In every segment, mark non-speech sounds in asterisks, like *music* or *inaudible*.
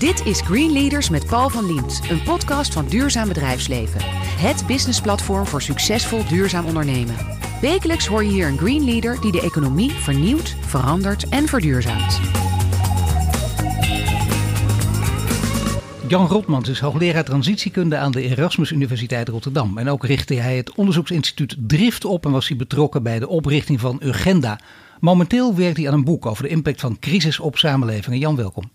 Dit is Green Leaders met Paul van Liemt, een podcast van Duurzaam Bedrijfsleven. Het businessplatform voor succesvol duurzaam ondernemen. Wekelijks hoor je hier een Green Leader die de economie vernieuwt, verandert en verduurzaamt. Jan Rotmans is hoogleraar transitiekunde aan de Erasmus Universiteit Rotterdam. En ook richtte hij het onderzoeksinstituut Drift op en was hij betrokken bij de oprichting van Urgenda. Momenteel werkt hij aan een boek over de impact van crisis op samenlevingen. Jan, welkom.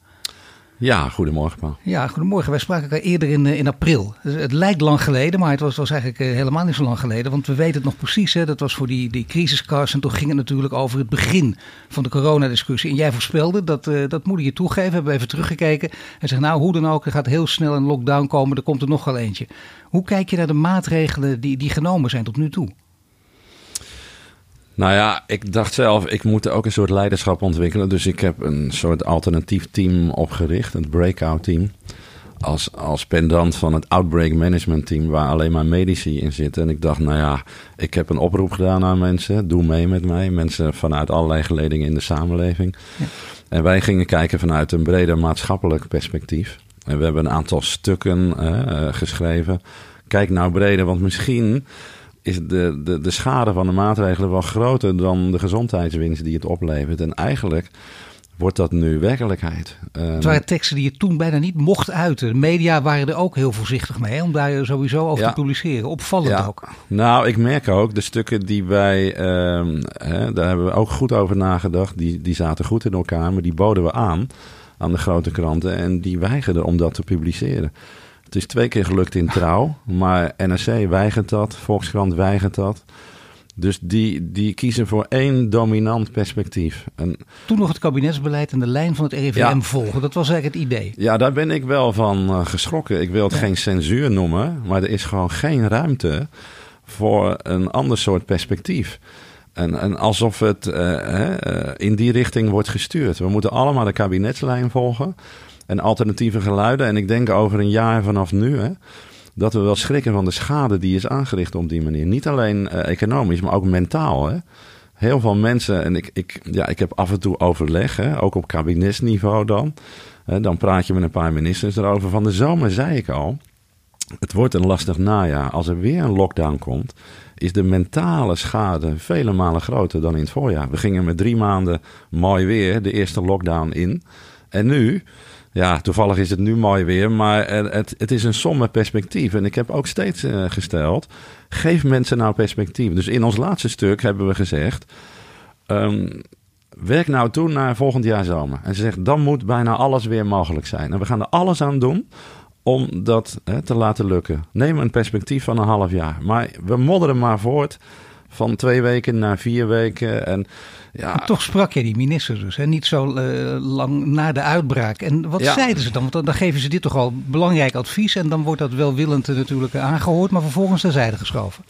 Ja, goedemorgen Paul. Ja, goedemorgen. Wij spraken elkaar eerder in, eh, in april. Dus het lijkt lang geleden, maar het was, eigenlijk eh, helemaal niet zo lang geleden. Want we weten het nog precies. Hè. Dat was voor die, die crisiskast. En toen ging het natuurlijk over het begin van de coronadiscussie. En jij voorspelde, dat, uh, dat moet je toegeven. Hebben we even teruggekeken. En zegt nou, hoe dan ook, er gaat heel snel een lockdown komen. Er komt er nog wel eentje. Hoe kijk je naar de maatregelen die, die genomen zijn tot nu toe? Nou ja, ik dacht zelf, ik moet ook een soort leiderschap ontwikkelen. Dus ik heb een soort alternatief team opgericht, het breakout team. Als, als pendant van het Outbreak Management Team, waar alleen maar medici in zitten. En ik dacht, nou ja, ik heb een oproep gedaan aan mensen. Doe mee met mij. Mensen vanuit allerlei geledingen in de samenleving. Ja. En wij gingen kijken vanuit een breder maatschappelijk perspectief. En we hebben een aantal stukken uh, geschreven. Kijk nou breder, want misschien is de, de, de schade van de maatregelen wel groter dan de gezondheidswinst die het oplevert. En eigenlijk wordt dat nu werkelijkheid. Het waren teksten die je toen bijna niet mocht uiten. De media waren er ook heel voorzichtig mee om daar sowieso over te publiceren. Opvallend ja. ook. Nou, ik merk ook de stukken die wij, uh, hè, daar hebben we ook goed over nagedacht. Die, die zaten goed in elkaar, maar die boden we aan aan de grote kranten. En die weigerden om dat te publiceren. Het is twee keer gelukt in trouw, maar NRC weigert dat, Volkskrant weigert dat. Dus die, die kiezen voor één dominant perspectief. En, Toen nog het kabinetsbeleid en de lijn van het RIVM volgen. Dat was eigenlijk het idee. Ja, daar ben ik wel van uh, geschrokken. Ik wil het ja. geen censuur noemen, maar er is gewoon geen ruimte voor een ander soort perspectief. En, en alsof het uh, uh, in die richting wordt gestuurd. We moeten allemaal de kabinetslijn volgen en alternatieve geluiden. En ik denk over een jaar vanaf nu hè, dat we wel schrikken van de schade die is aangericht op die manier. Niet alleen uh, economisch, maar ook mentaal. Hè. Heel veel mensen, en ik, ik, ja, ik heb af en toe overleg, ook op kabinetsniveau dan. Hè, dan praat je met een paar ministers erover. Van de zomer zei ik al, het wordt een lastig najaar. Als er weer een lockdown komt, is de mentale schade vele malen groter dan in het voorjaar. We gingen met drie maanden mooi weer de eerste lockdown in. En nu, ja, toevallig is het nu mooi weer, maar het, het is een somme perspectief. En ik heb ook steeds uh, gesteld, geef mensen nou perspectief. Dus in ons laatste stuk hebben we gezegd, um, werk nou toe naar volgend jaar zomer. En ze zegt, dan moet bijna alles weer mogelijk zijn. En we gaan er alles aan doen om dat te laten lukken. Neem een perspectief van een half jaar. Maar we modderen maar voort van twee weken naar vier weken. En, ja. Toch sprak je die minister dus, hè? niet zo uh, lang na de uitbraak. En wat ja. zeiden ze dan? Want dan, dan, geven ze dit toch al belangrijk advies... en dan wordt dat welwillend natuurlijk aangehoord... maar vervolgens terzijde geschoven.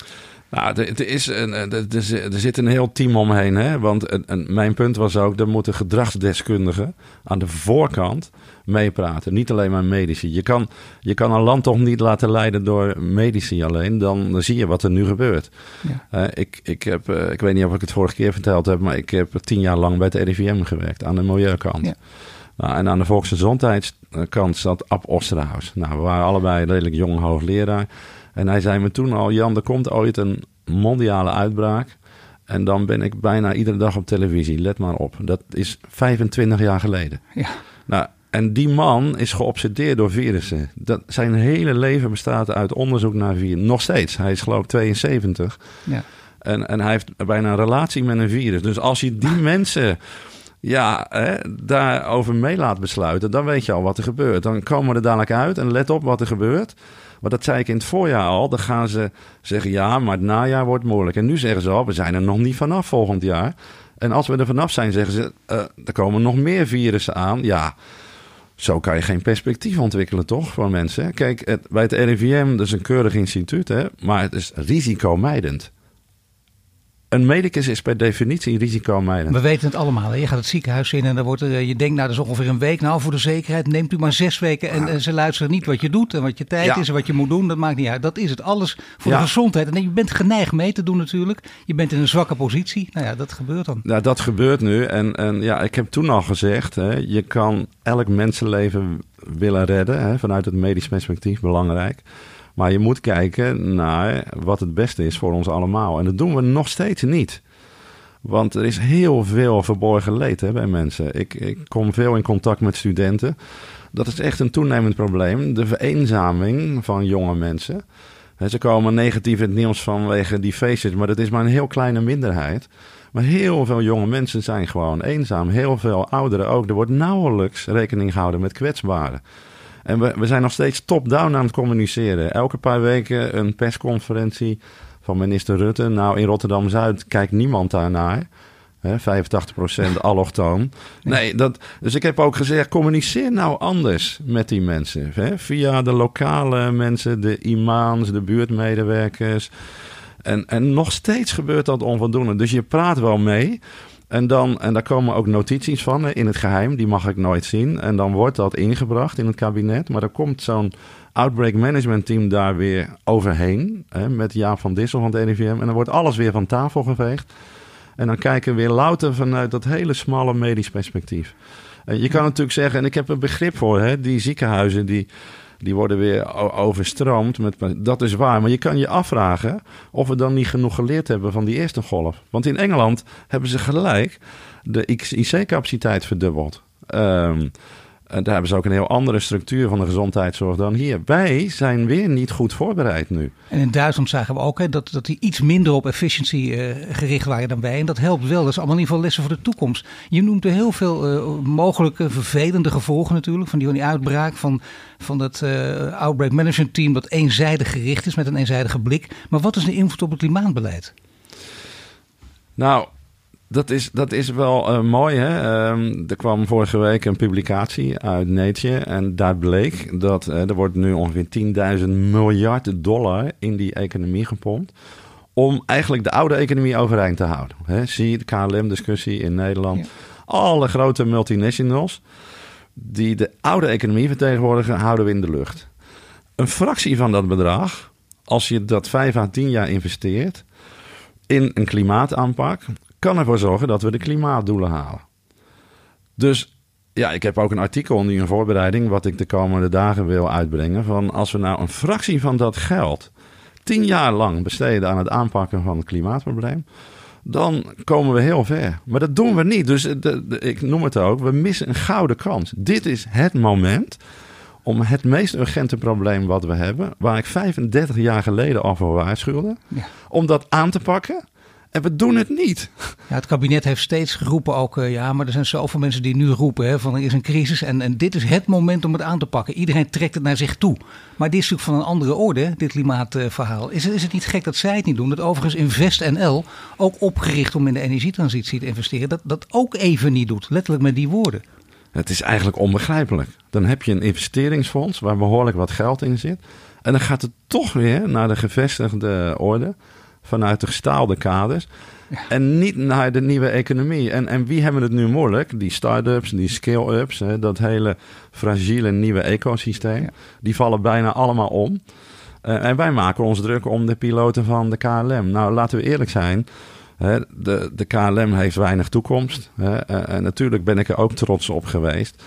Nou, er, is een, er, zit een heel team omheen. Hè? Want een, een, mijn punt was ook, er moeten gedragsdeskundigen aan de voorkant meepraten. Niet alleen maar medici. Je kan, je kan een land toch niet laten leiden door medici alleen. Dan, dan zie je wat er nu gebeurt. Ja. Uh, ik, ik, heb, uh, ik weet niet of ik het vorige keer verteld heb, maar ik heb tien jaar lang bij het RIVM gewerkt aan de milieukant. Ja. Nou, en aan de volksgezondheidskant zat Ab Osterhaus. Nou, we waren allebei redelijk jong hoogleraar. En hij zei me toen al, Jan, er komt ooit een mondiale uitbraak. En dan ben ik bijna iedere dag op televisie. Let maar op. Dat is 25 jaar geleden. Ja. Nou, en die man is geobsedeerd door virussen. Dat, zijn hele leven bestaat uit onderzoek naar virussen. Nog steeds. Hij is geloof ik 72. Ja. En, en hij heeft bijna een relatie met een virus. Dus als je die *laughs* mensen ja, hè, daarover mee laat besluiten... dan weet je al wat er gebeurt. Dan komen we er dadelijk uit en let op wat er gebeurt... Maar dat zei ik in het voorjaar al. Dan gaan ze zeggen ja, maar het najaar wordt moeilijk. En nu zeggen ze al, we zijn er nog niet vanaf volgend jaar. En als we er vanaf zijn, zeggen ze, uh, er komen nog meer virussen aan. Ja, zo kan je geen perspectief ontwikkelen, toch, voor mensen. Kijk, bij het RIVM, dat is een keurig instituut, hè, maar het is risicomijdend. Een medicus is per definitie risicomijdend. We weten het allemaal. Hè? Je gaat het ziekenhuis in en dan wordt er, je denkt, nou dat is ongeveer een week. Nou, voor de zekerheid neemt u maar zes weken. En, en ze luisteren niet wat je doet en wat je tijd ja. is en wat je moet doen. Dat maakt niet uit. Dat is het. Alles voor ja. de gezondheid. En je bent geneigd mee te doen natuurlijk. Je bent in een zwakke positie. Nou ja, dat gebeurt dan. Nou, dat gebeurt nu. En, en ja, ik heb toen al gezegd, hè, je kan elk mensenleven willen redden, hè, vanuit het medisch perspectief, belangrijk. Maar je moet kijken naar wat het beste is voor ons allemaal. En dat doen we nog steeds niet. Want er is heel veel verborgen leed hè, bij mensen. Ik, ik kom veel in contact met studenten. Dat is echt een toenemend probleem. De vereenzaming van jonge mensen. Ze komen negatief in het nieuws vanwege die feestjes, maar dat is maar een heel kleine minderheid. Maar heel veel jonge mensen zijn gewoon eenzaam. Heel veel ouderen ook. Er wordt nauwelijks rekening gehouden met kwetsbaren. En we, we zijn nog steeds top-down aan het communiceren. Elke paar weken een persconferentie van minister Rutte. Nou, in Rotterdam-Zuid kijkt niemand daarnaar. Hè, 85% *laughs* allochtoon. Nee, dat, dus ik heb ook gezegd, communiceer nou anders met die mensen. Hè? Via de lokale mensen, de imams, de buurtmedewerkers. En, en nog steeds gebeurt dat onvoldoende. Dus je praat wel mee. En, dan, en daar komen ook notities van in het geheim. Die mag ik nooit zien. En dan wordt dat ingebracht in het kabinet. Maar er komt zo'n Outbreak Management Team daar weer overheen. Hè, met Jaap van Dissel van het NIVM. En dan wordt alles weer van tafel geveegd. En dan kijken we weer louter vanuit dat hele smalle medisch perspectief. Je kan natuurlijk zeggen, en ik heb een begrip voor, hè, die ziekenhuizen die, die worden weer overstroomd. Met, dat is waar, maar je kan je afvragen of we dan niet genoeg geleerd hebben van die eerste golf. Want in Engeland hebben ze gelijk de IC-capaciteit verdubbeld. Um, daar hebben ze ook een heel andere structuur van de gezondheidszorg dan hier. Wij zijn weer niet goed voorbereid nu. En in Duitsland zagen we ook hè, dat, dat die iets minder op efficiëntie uh, gericht waren dan wij. En dat helpt wel. Dat is allemaal in ieder geval lessen voor de toekomst. Je noemt er heel veel uh, mogelijke vervelende gevolgen natuurlijk van die, van die uitbraak. Van, van dat uh, Outbreak Management Team dat eenzijdig gericht is met een eenzijdige blik. Maar wat is de invloed op het klimaatbeleid? Nou, dat is, dat is wel uh, mooi. Hè? Um, er kwam vorige week een publicatie uit Nature. En daar bleek dat uh, er wordt nu ongeveer 10.000 miljard dollar in die economie gepompt. Om eigenlijk de oude economie overeind te houden. Hè? Zie de KLM-discussie in Nederland. Alle grote multinationals die de oude economie vertegenwoordigen, houden we in de lucht. Een fractie van dat bedrag, als je dat 5 à 10 jaar investeert in een klimaataanpak, kan ervoor zorgen dat we de klimaatdoelen halen. Dus ja, ik heb ook een artikel nu in voorbereiding, wat ik de komende dagen wil uitbrengen. Van als we nou een fractie van dat geld tien jaar lang besteden aan het aanpakken van het klimaatprobleem, dan komen we heel ver. Maar dat doen we niet. Dus de, ik noem het ook, we missen een gouden kans. Dit is het moment om het meest urgente probleem wat we hebben, waar ik 35 jaar geleden al voor waarschuwde, ja. om dat aan te pakken. En we doen het niet. Ja, het kabinet heeft steeds geroepen ook, uh, ja, maar er zijn zoveel mensen die nu roepen hè, van er is een crisis en, en dit is het moment om het aan te pakken. Iedereen trekt het naar zich toe. Maar dit is natuurlijk van een andere orde, dit klimaatverhaal. Is, is het niet gek dat zij het niet doen? Dat overigens InvestNL, ook opgericht om in de energietransitie te investeren, dat dat ook even niet doet. Letterlijk met die woorden. Het is eigenlijk onbegrijpelijk. Dan heb je een investeringsfonds waar behoorlijk wat geld in zit. En dan gaat het toch weer naar de gevestigde orde vanuit de gestaalde kaders. En niet naar de nieuwe economie. En, en wie hebben het nu moeilijk? Die start-ups, die scale-ups, dat hele fragiele nieuwe ecosysteem. Die vallen bijna allemaal om. Uh, en wij maken ons druk om de piloten van de KLM. Nou, laten we eerlijk zijn. Hè, de, de KLM heeft weinig toekomst. Hè, en natuurlijk ben ik er ook trots op geweest.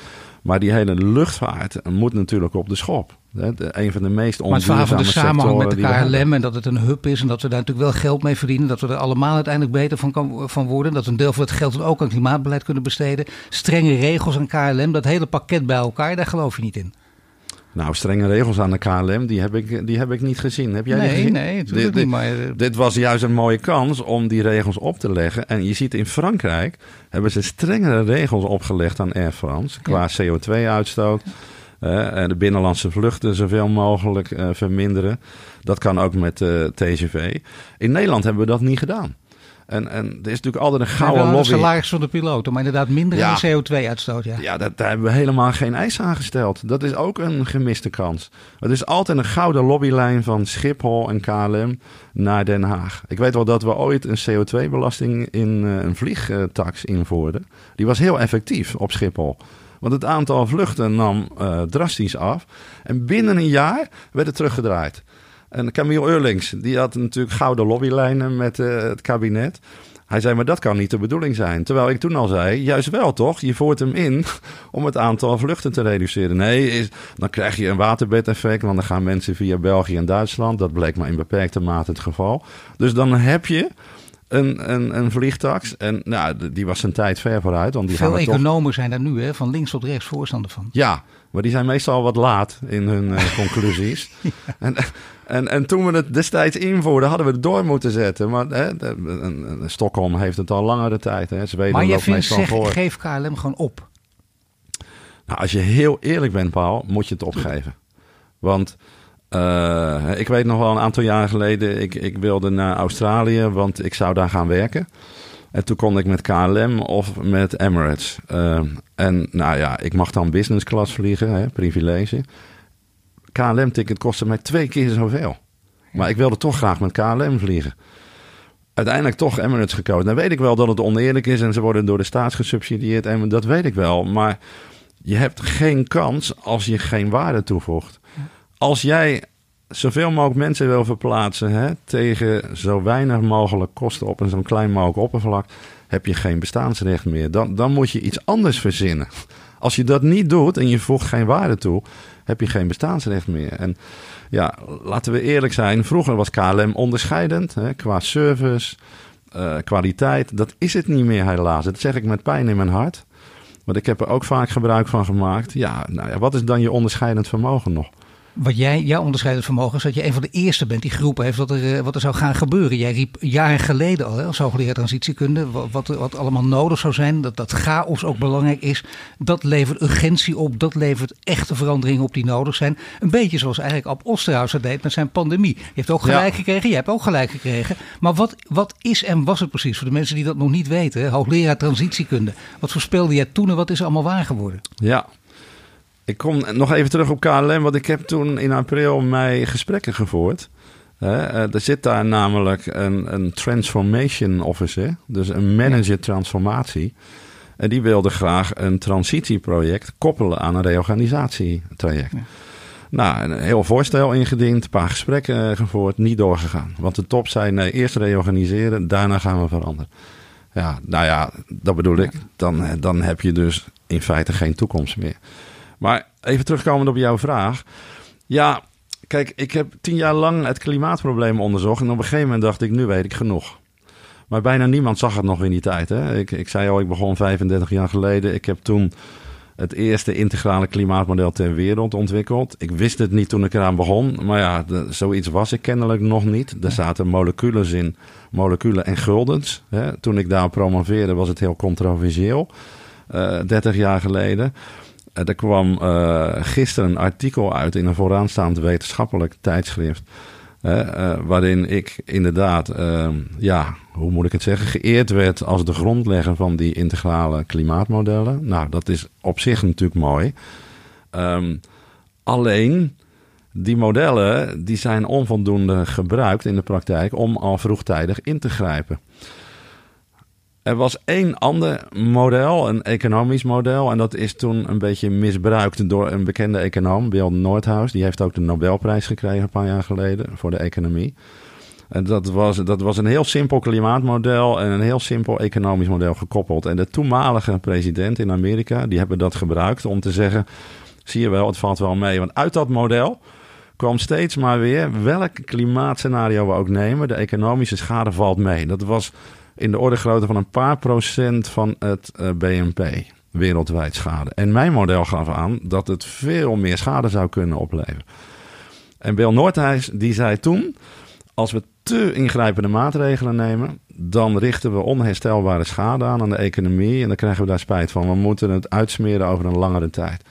Maar die hele luchtvaart moet natuurlijk op de schop. een van de meest Maar het verhaal van de samenhang met de KLM en dat het een hub is en dat we daar natuurlijk wel geld mee verdienen. Dat we er allemaal uiteindelijk beter van, kan, van worden. Dat we een deel van het geld ook aan klimaatbeleid kunnen besteden. Strenge regels aan KLM, dat hele pakket bij elkaar, daar geloof je niet in. Nou, strenge regels aan de KLM, die heb ik, die heb ik niet gezien. Heb jij nee, die gezien? Nee, natuurlijk niet. Maar... Dit was juist een mooie kans om die regels op te leggen. En je ziet in Frankrijk hebben ze strengere regels opgelegd aan Air France qua CO2-uitstoot. Uh, de binnenlandse vluchten zoveel mogelijk uh, verminderen. Dat kan ook met uh, TGV. In Nederland hebben we dat niet gedaan. En, en er is natuurlijk altijd een gouden ja, lobby. salaris van de piloten, maar inderdaad minder ja, CO2-uitstoot. Ja, ja dat, daar hebben we helemaal geen eis aan gesteld. Dat is ook een gemiste kans. Het is altijd een gouden lobbylijn van Schiphol en KLM naar Den Haag. Ik weet wel dat we ooit een CO2-belasting in uh, een vliegtax invoerden. Die was heel effectief op Schiphol. Want het aantal vluchten nam uh, drastisch af. En binnen een jaar werd het teruggedraaid. En Camille Eurlings, die had natuurlijk gouden lobbylijnen met uh, het kabinet. Hij zei, maar dat kan niet de bedoeling zijn. Terwijl ik toen al zei, juist wel toch? Je voert hem in *laughs* om het aantal vluchten te reduceren. Nee, is, dan krijg je een waterbedeffect, want dan gaan mensen via België en Duitsland. Dat bleek maar in beperkte mate het geval. Dus dan heb je een, een, een vliegtax. En nou, die was zijn tijd ver vooruit. Want die Veel gaan economen toch... zijn daar nu, hè, van links tot rechts voorstander van. Ja, maar die zijn meestal wat laat in hun uh, *laughs* conclusies. ja. en, en, en toen we het destijds invoerden, hadden we het door moeten zetten. Maar hè, de, de, de, Stockholm heeft het al langere tijd. Hè. Zweden maar je vindt, zeg, voor. geef KLM gewoon op. Nou, als je heel eerlijk bent, Paul, moet je het opgeven. Want uh, ik weet nog wel een aantal jaar geleden, ik, ik wilde naar Australië, want ik zou daar gaan werken. En toen kon ik met KLM of met Emirates. Uh, en nou ja, ik mag dan business class vliegen, hè, privilege. KLM-ticket kostte mij twee keer zoveel. Maar ik wilde toch graag met KLM vliegen. Uiteindelijk toch Emirates gekozen. Dan weet ik wel dat het oneerlijk is en ze worden door de staat gesubsidieerd. En dat weet ik wel. Maar je hebt geen kans als je geen waarde toevoegt. Als jij zoveel mogelijk mensen wil verplaatsen hè, tegen zo weinig mogelijk kosten op een zo'n klein mogelijk oppervlak, heb je geen bestaansrecht meer. Dan, dan moet je iets anders verzinnen. Als je dat niet doet en je voegt geen waarde toe, heb je geen bestaansrecht meer. En ja, laten we eerlijk zijn. Vroeger was KLM onderscheidend hè, qua service, uh, kwaliteit. Dat is het niet meer helaas. Dat zeg ik met pijn in mijn hart. Want ik heb er ook vaak gebruik van gemaakt. Ja, nou ja, wat is dan je onderscheidend vermogen nog? Wat jij, jouw onderscheidend vermogen is dat je een van de eerste bent die geroepen heeft wat er, wat er zou gaan gebeuren. Jij riep jaren geleden al hè, als hoogleraar transitiekunde wat, wat, wat allemaal nodig zou zijn. Dat, dat chaos ook belangrijk is. Dat levert urgentie op. Dat levert echte veranderingen op die nodig zijn. Een beetje zoals eigenlijk Ab Osterhaus het deed met zijn pandemie. Je hebt ook gelijk ja. gekregen, jij hebt ook gelijk gekregen. Maar wat, wat is en was het precies voor de mensen die dat nog niet weten? Hè? Hoogleraar transitiekunde. Wat voorspelde jij toen en wat is allemaal waar geworden? Ja, ik kom nog even terug op KLM, want ik heb toen in april mij gesprekken gevoerd. Uh, er zit daar namelijk een, een transformation officer, dus een manager transformatie. En die wilde graag een transitieproject koppelen aan een reorganisatietraject. Ja. Nou, een heel voorstel ingediend, een paar gesprekken gevoerd, niet doorgegaan. Want de top zei, nee, eerst reorganiseren, daarna gaan we veranderen. Ja, nou ja, dat bedoel ik. Dan, dan heb je dus in feite geen toekomst meer. Maar even terugkomend op jouw vraag. Ja, kijk, ik heb tien jaar lang het klimaatprobleem onderzocht. En op een gegeven moment dacht ik, nu weet ik genoeg. Maar bijna niemand zag het nog in die tijd. Hè? Ik, ik zei al, ik begon 35 jaar geleden. Ik heb toen het eerste integrale klimaatmodel ter wereld ontwikkeld. Ik wist het niet toen ik eraan begon. Maar ja, zoiets was ik kennelijk nog niet. Er zaten moleculen in, moleculen en guldens. Hè? Toen ik daar promoveerde was het heel controversieel. Uh, 30 jaar geleden. Er kwam uh, gisteren een artikel uit in een vooraanstaand wetenschappelijk tijdschrift. Uh, waarin ik inderdaad, ja, hoe moet ik het zeggen, geëerd werd als de grondlegger van die integrale klimaatmodellen. Nou, dat is op zich natuurlijk mooi. Um, alleen, die modellen die zijn onvoldoende gebruikt in de praktijk om al vroegtijdig in te grijpen. Er was één ander model, een economisch model. En dat is toen een beetje misbruikt door een bekende econoom, Bill Nordhaus. Die heeft ook de Nobelprijs gekregen een paar jaar geleden voor de economie. En dat was, dat was een heel simpel klimaatmodel en een heel simpel economisch model gekoppeld. En de toenmalige president in Amerika, die hebben dat gebruikt om te zeggen... zie je wel, het valt wel mee. Want uit dat model kwam steeds maar weer welk klimaatscenario we ook nemen... de economische schade valt mee. Dat was in de orde grootte van een paar procent van het uh, BNP wereldwijd schade. En mijn model gaf aan dat het veel meer schade zou kunnen opleveren. En Bill Noordhuis die zei toen: als we te ingrijpende maatregelen nemen, dan richten we onherstelbare schade aan aan de economie en dan krijgen we daar spijt van. We moeten het uitsmeren over een langere tijd.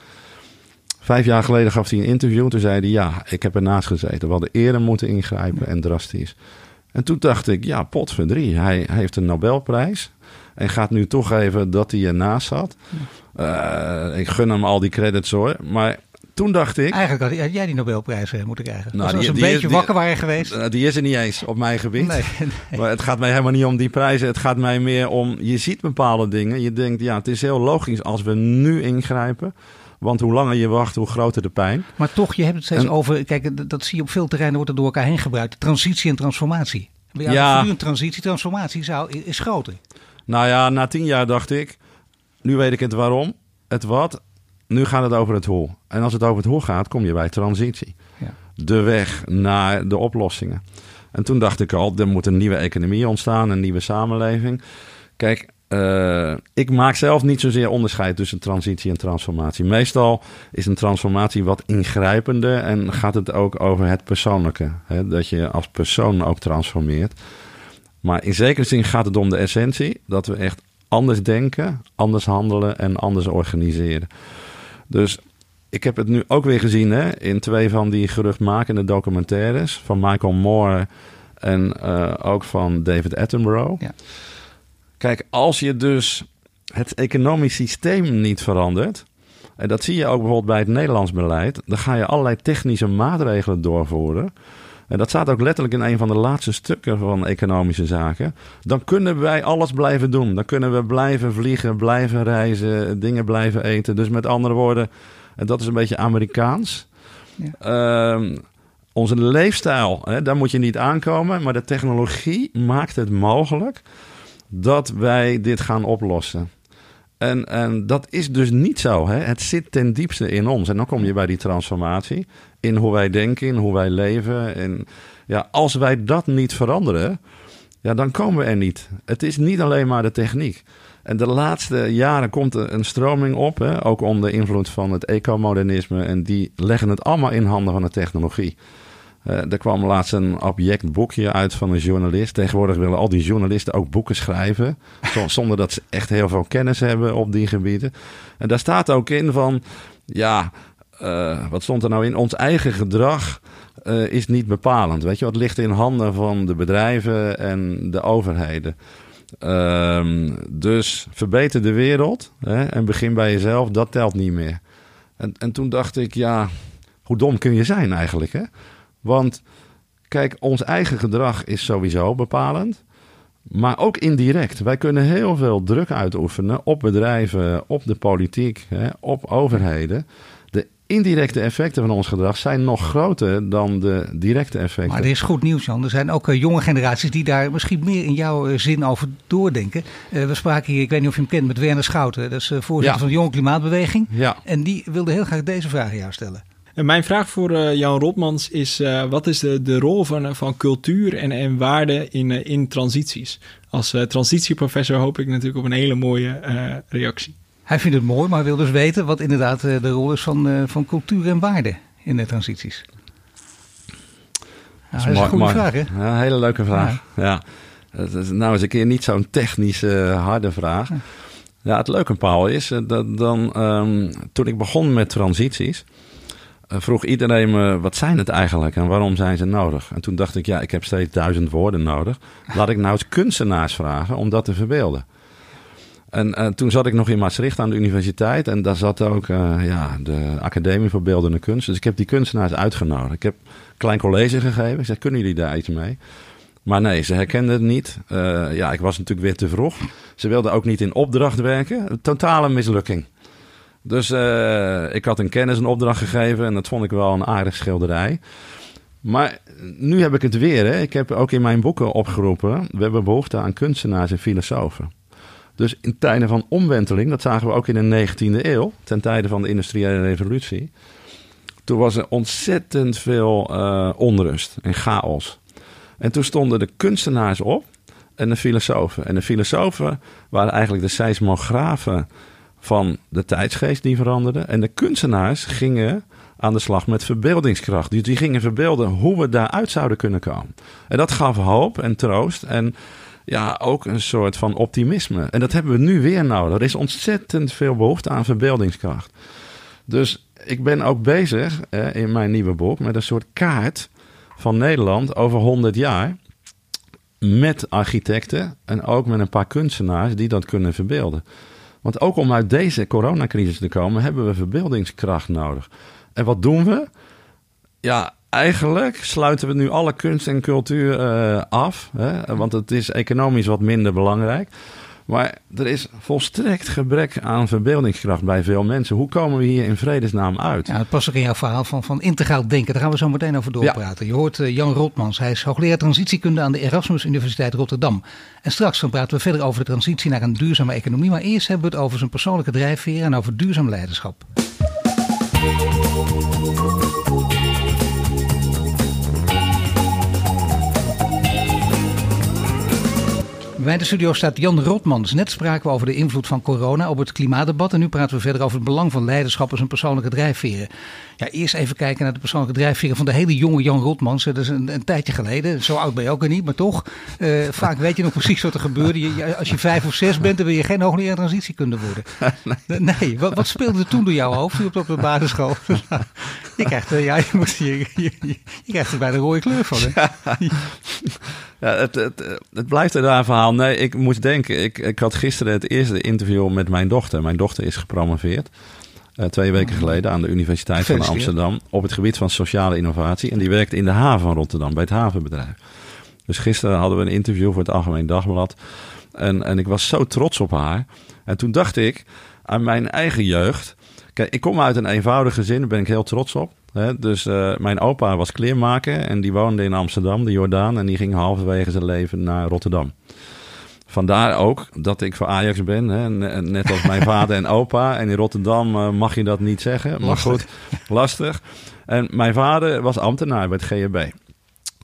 Vijf jaar geleden gaf hij een interview. Toen zei hij: Ja, ik heb ernaast gezeten. We hadden eerder moeten ingrijpen en drastisch. En toen dacht ik, ja, potverdrie. Hij, hij heeft een Nobelprijs. En gaat nu toegeven dat hij ernaast zat. Uh, ik gun hem al die credits hoor. Maar toen dacht ik... Eigenlijk had jij die Nobelprijs eh, moeten krijgen. Nou, Als we een beetje wakker waren geweest. Uh, die is er niet eens op mijn gebied. Nee, *laughs* nee. Maar het gaat mij helemaal niet om die prijzen. Het gaat mij meer om... Je ziet bepaalde dingen. Je denkt, ja, het is heel logisch als we nu ingrijpen. Want hoe langer je wacht, hoe groter de pijn. Maar toch, je hebt het steeds en, over. Kijk, dat zie je op veel terreinen wordt er door elkaar heen gebruikt. Transitie en transformatie. Ja, Ja. de transitie, transformatie zou, is groter. Nou ja, na tien jaar dacht ik, nu weet ik het waarom, het wat, nu gaat het over het hoe. En als het over het hoe gaat, kom je bij transitie. Ja. De weg naar de oplossingen. En toen dacht ik al, er moet een nieuwe economie ontstaan, een nieuwe samenleving. Kijk, eh, ik maak zelf niet zozeer onderscheid tussen transitie en transformatie. Meestal is een transformatie wat ingrijpender en gaat het ook over het persoonlijke. Hè? Dat je als persoon ook transformeert. Maar in zekere zin gaat het om de essentie. Dat we echt anders denken, anders handelen en anders organiseren. Dus ik heb het nu ook weer gezien hè, in twee van die geruchtmakende documentaires. Van Michael Moore en eh, ook van David Attenborough. Ja. Kijk, als je dus het economisch systeem niet verandert... en dat zie je ook bijvoorbeeld bij het Nederlands beleid... dan ga je allerlei technische maatregelen doorvoeren... En dat staat ook letterlijk in een van de laatste stukken van economische zaken. Dan kunnen wij alles blijven doen. Dan kunnen we blijven vliegen, blijven reizen, dingen blijven eten. Dus met andere woorden, en dat is een beetje Amerikaans. Ehm, onze leefstijl, hè, daar moet je niet aankomen. Maar de technologie maakt het mogelijk dat wij dit gaan oplossen. En, en dat is dus niet zo. Hè? Het zit ten diepste in ons. En dan kom je bij die transformatie. In hoe wij denken, in hoe wij leven. En ja, als wij dat niet veranderen, ja, dan komen we er niet. Het is niet alleen maar de techniek. En de laatste jaren komt er een stroming op, hè? ook onder invloed van het ecomodernisme. En die leggen het allemaal in handen van de technologie. Uh, er kwam laatst een objectboekje uit van een journalist. Tegenwoordig willen al die journalisten ook boeken schrijven. *laughs* Zonder dat ze echt heel veel kennis hebben op die gebieden. En daar staat ook in van, ja, uh, wat stond er nou in? Ons eigen gedrag uh, is niet bepalend. Weet je, wat ligt in handen van de bedrijven en de overheden. Um, dus verbeter de wereld hè, en begin bij jezelf, dat telt niet meer. En, en toen dacht ik, ja, hoe dom kun je zijn eigenlijk, hè? Want kijk, ons eigen gedrag is sowieso bepalend. Maar ook indirect. Wij kunnen heel veel druk uitoefenen op bedrijven, op de politiek, hè, op overheden. De indirecte effecten van ons gedrag zijn nog groter dan de directe effecten. Maar er is goed nieuws, Jan. Er zijn ook uh, jonge generaties die daar misschien meer in jouw uh, zin over doordenken. Uh, we spraken hier, ik weet niet of je hem kent, met Werner Schouten. Dat is voorzitter ja. van de Jonge Klimaatbeweging. Ja. En die wilde heel graag deze vraag aan jou stellen. En mijn vraag voor uh, Jan Rotmans is: uh, wat is de, de rol van, van cultuur en, en waarde in, uh, in transities? Als transitieprofessor hoop ik natuurlijk op een hele mooie reactie. Hij vindt het mooi, maar wil dus weten wat inderdaad de rol is van, van cultuur en waarde in de transities. Nou, dat is, een goede vraag, hè? Ja, een hele leuke vraag. Ja. ja. Dat is nou eens een keer niet zo'n technische, harde vraag. Ja. Ja, het leuke, Paul, is dat dan um, toen ik begon met transities, uh, vroeg iedereen me, wat zijn het eigenlijk en waarom zijn ze nodig? En toen dacht ik, ja, ik heb steeds duizend woorden nodig. Laat ik nou eens kunstenaars vragen om dat te verbeelden. En uh, toen zat ik nog in Maastricht aan de universiteit en daar zat ook uh, ja, de Academie voor Beeldende Kunst. Dus ik heb die kunstenaars uitgenodigd. Ik heb een klein college gegeven. Ik zei, kunnen jullie daar iets mee? Maar nee, ze herkenden het niet. Ja, ik was natuurlijk weer te vroeg. Ze wilden ook niet in opdracht werken. Totale mislukking. Dus uh, ik had een kennis een opdracht gegeven en dat vond ik wel een aardig schilderij. Maar nu heb ik het weer. Hè. Ik heb ook in mijn boeken opgeroepen. We hebben behoefte aan kunstenaars en filosofen. Dus in tijden van omwenteling, dat zagen we ook in de 19e eeuw, ten tijde van de industriële revolutie. Toen was er ontzettend veel uh, onrust en chaos. En toen stonden de kunstenaars op en de filosofen. En de filosofen waren eigenlijk de seismografen van de tijdsgeest die veranderde. En de kunstenaars gingen aan de slag met verbeeldingskracht. Dus die gingen verbeelden hoe we daaruit zouden kunnen komen. En dat gaf hoop en troost en ja, ook een soort van optimisme. En dat hebben we nu weer nodig. Er is ontzettend veel behoefte aan verbeeldingskracht. Dus ik ben ook bezig in mijn nieuwe boek met een soort kaart van Nederland over 100 jaar. Met architecten en ook met een paar kunstenaars die dat kunnen verbeelden. Want ook om uit deze coronacrisis te komen, hebben we verbeeldingskracht nodig. En wat doen we? Ja, eigenlijk sluiten we nu alle kunst en cultuur uh, af. Hè? Want het is economisch wat minder belangrijk. Maar er is volstrekt gebrek aan verbeeldingskracht bij veel mensen. Hoe komen we hier in vredesnaam uit? Ja, dat past ook in jouw verhaal van, van integraal denken. Daar gaan we zo meteen over doorpraten. Je hoort uh, Jan Rotmans. Hij is hoogleraar transitiekunde aan de Erasmus Universiteit Rotterdam. En straks dan praten we verder over de transitie naar een duurzame economie. Maar eerst hebben we het over zijn persoonlijke drijfveren en over duurzaam leiderschap. Bij de studio staat Jan Rotmans. Net spraken we over de invloed van corona op het klimaatdebat. En nu praten we verder over het belang van leiderschap als een persoonlijke drijfveren. Ja, eerst even kijken naar de persoonlijke drijfveren van de hele jonge Jan Rotmans. Dat is een, een tijdje geleden. Zo oud ben je ook er niet, maar toch. Uh, vaak weet je nog precies wat er gebeurde. Je, als je vijf of zes bent, dan wil je geen hoogleraar transitiekunde worden. *laughs* Nee, nee. Wat, wat, speelde er toen door jouw hoofd op, op de basisschool? *laughs* je krijgt, uh, ja, je, moet, je, je, je, krijgt er bij de rode kleur van. Hè? *laughs* Ja, het, het, het blijft een raar verhaal. Nee, ik moest denken. Ik, ik had gisteren het eerste interview met mijn dochter. Mijn dochter is gepromoveerd. Uh, twee weken mm. geleden aan de Universiteit van Amsterdam. Op het gebied van sociale innovatie. En die werkt in de haven van Rotterdam, bij het havenbedrijf. Dus gisteren hadden we een interview voor het Algemeen Dagblad. En, en ik was zo trots op haar. En toen dacht ik aan mijn eigen jeugd. Kijk, ik kom uit een eenvoudig gezin, daar ben ik heel trots op. Dus uh, mijn opa was kleermaker en die woonde in Amsterdam, de Jordaan. En die ging halverwege zijn leven naar Rotterdam. Vandaar ook dat ik voor Ajax ben. Hè? Net als mijn *laughs* vader en opa. En in Rotterdam uh, mag je dat niet zeggen. Maar goed, lastig. En mijn vader was ambtenaar bij het GHB.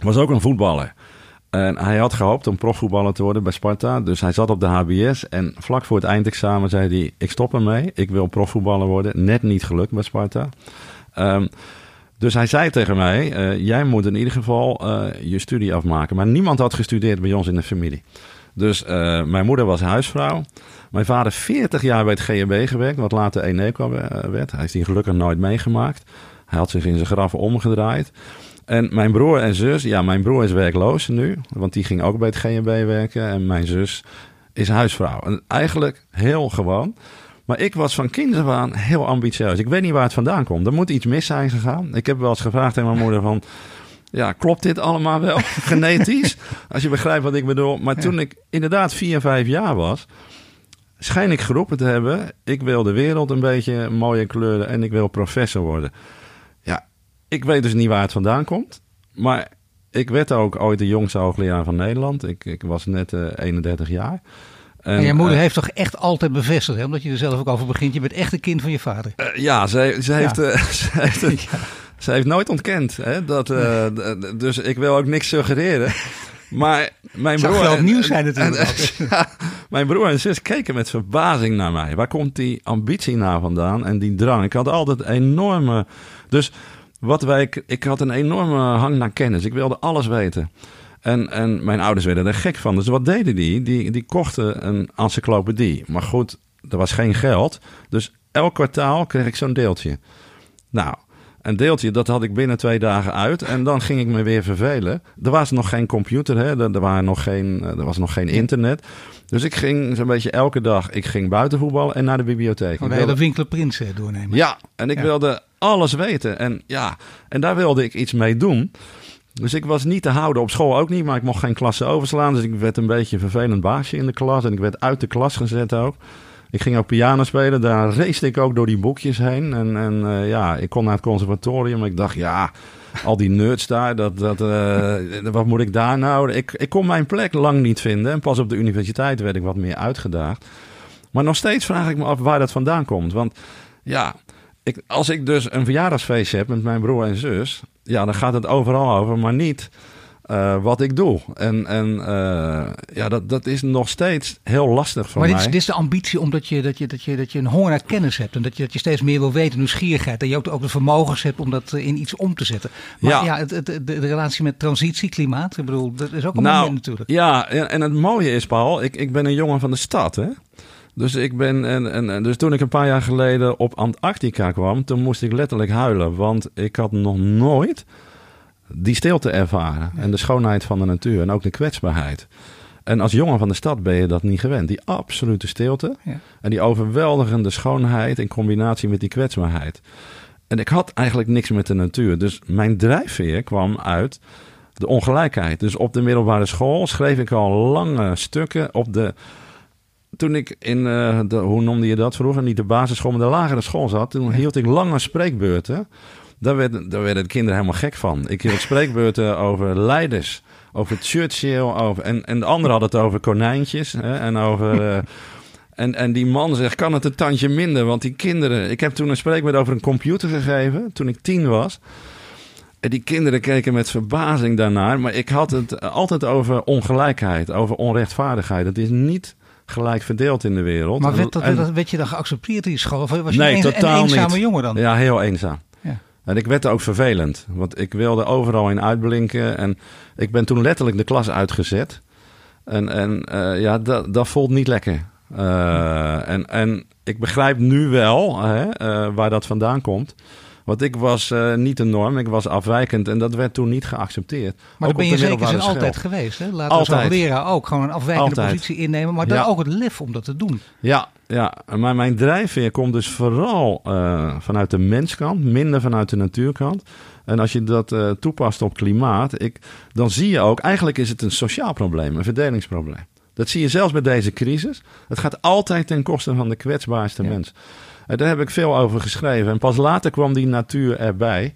Was ook een voetballer. En hij had gehoopt om profvoetballer te worden bij Sparta. Dus hij zat op de HBS. En vlak voor het eindexamen zei hij: Ik stop ermee. Ik wil profvoetballer worden. Net niet gelukt bij Sparta. Um, dus hij zei tegen mij: uh, Jij moet in ieder geval uh, je studie afmaken. Maar niemand had gestudeerd bij ons in de familie. Dus uh, mijn moeder was huisvrouw. Mijn vader 40 jaar bij het GHB gewerkt, wat later Eneco werd. Hij heeft die gelukkig nooit meegemaakt. Hij had zich in zijn graf omgedraaid. En mijn broer en zus, ja, mijn broer is werkloos nu, want die ging ook bij het GHB werken. En mijn zus is huisvrouw. En eigenlijk heel gewoon. Maar ik was van kinds af aan heel ambitieus. Ik weet niet waar het vandaan komt. Er moet iets mis zijn gegaan. Ik heb wel eens gevraagd aan mijn moeder van... Ja, klopt dit allemaal wel *laughs* genetisch? Als je begrijpt wat ik bedoel. Maar toen ik inderdaad vier, vijf jaar was... schijn ik geroepen te hebben... ik wil de wereld een beetje mooie kleuren... en ik wil professor worden. Ja, ik weet dus niet waar het vandaan komt. Maar ik werd ook ooit de jongste hoogleraar van Nederland. Ik, ik was net uh, eh, 31 jaar... En, en je moeder uh, heeft toch echt altijd bevestigd, hè? omdat je er zelf ook over begint. Je bent echt een kind van je vader. Uh, ja, ze, ze, heeft, uh, ze, heeft, ja. *laughs* *laughs* heeft nooit ontkend. Hè, dat, nee. Dus ik wil ook niks suggereren. Maar mijn broer. wel nieuws zijn natuurlijk. En, *laughs* ja, mijn broer en zus keken met verbazing naar mij. Waar komt die ambitie nou vandaan en die drang? Ik had altijd enorme. Dus wat wij. Ik had een enorme hang naar kennis. Ik wilde alles weten. En, en mijn ouders werden er gek van. Dus wat deden die? Die, die kochten een encyclopedie. Maar goed, er was geen geld. Dus elk kwartaal kreeg ik zo'n deeltje. Nou, een deeltje, dat had ik binnen twee dagen uit. En dan ging ik me weer vervelen. Er was nog geen computer, hè? Er, er, waren nog geen, er was nog geen internet. Dus ik ging zo'n beetje elke dag. Ik ging buiten voetballen en naar de bibliotheek. Oh, wilde... de Winkler Prins doornemen. Ja, en ik ja. wilde alles weten. En ja, en daar wilde ik iets mee doen. Dus ik was niet te houden op school ook niet, maar ik mocht geen klasse overslaan. Dus ik werd een beetje een vervelend baasje in de klas. En ik werd uit de klas gezet ook. Ik ging ook piano spelen. Daar race ik ook door die boekjes heen. En, en uh, ja, ik kon naar het conservatorium. Ik dacht, ja, al die nerds daar, dat, dat, uh, wat moet ik daar nou? Ik, ik kon mijn plek lang niet vinden. En pas op de universiteit werd ik wat meer uitgedaagd. Maar nog steeds vraag ik me af waar dat vandaan komt. Want ja, ik, als ik dus een verjaardagsfeestje heb met mijn broer en zus, ja, dan gaat het overal over, maar niet uh, wat ik doe. En, en uh, ja, dat, dat is nog steeds heel lastig voor maar mij. Maar dit is de ambitie omdat je, dat je, dat, je, dat je een honger naar kennis hebt. En dat je, dat je steeds meer wil weten, nieuwsgierigheid. En je ook, ook de vermogens hebt om dat in iets om te zetten. Maar ja, ja het, het, de, de, relatie met transitie, klimaat, ik bedoel, dat is ook een nou, moment natuurlijk. Ja, en het mooie is, Paul, ik, ik ben een jongen van de stad, hè. Dus, ik ben, en, en, dus toen ik een paar jaar geleden op Antarctica kwam, toen moest ik letterlijk huilen. Want ik had nog nooit die stilte ervaren. En de schoonheid van de natuur en ook de kwetsbaarheid. En als jongen van de stad ben je dat niet gewend. Die absolute stilte ja. en die overweldigende schoonheid in combinatie met die kwetsbaarheid. En ik had eigenlijk niks met de natuur. Dus mijn drijfveer kwam uit de ongelijkheid. Dus op de middelbare school schreef ik al lange stukken op de toen ik in, eh, de, hoe noemde je dat vroeger, niet de basisschool, maar de lagere school zat, toen hield ik lange spreekbeurten. Daar werden, daar werden de kinderen helemaal gek van. Ik hield *laughs* spreekbeurten over leiders, over Churchill, over, en, en de anderen hadden het over konijntjes hè, en over... *laughs* eh, en, en die man zegt, kan het een tandje minder? Want die kinderen... Ik heb toen een spreekbeurt over een computer gegeven, toen ik tien was. En die kinderen keken met verbazing daarnaar. Maar ik had het altijd over ongelijkheid, over onrechtvaardigheid. Het is niet gelijk verdeeld in de wereld. Maar werd, dat, En- werd, werd je dan geaccepteerd in die school? Of was je Nee, een, een totaal eenzame niet. jongen dan? Ja, heel eenzaam. Ja. En ik werd ook vervelend, want ik wilde overal in uitblinken. En ik ben toen letterlijk de klas uitgezet. En, en eh, ja, dat, dat voelt niet lekker. Eh, en, en ik begrijp nu wel hè, eh, waar dat vandaan komt. Want ik was eh, niet de norm, ik was afwijkend en dat werd toen niet geaccepteerd. Maar Ook dat ben je zeker altijd geweest. Hè? Laten we als leraar ook gewoon een afwijkende Altijd. positie innemen. Maar dan Ja. ook het lef om dat te doen. Ja, ja, maar mijn drijfveer komt dus vooral eh, vanuit de menskant, minder vanuit de natuurkant. En als je dat eh, toepast op klimaat, ik, dan zie je ook, eigenlijk is het een sociaal probleem, een verdelingsprobleem. Dat zie je zelfs bij deze crisis. Het gaat altijd ten koste van de kwetsbaarste Ja. mens. En daar heb ik veel over geschreven. En pas later kwam die natuur erbij.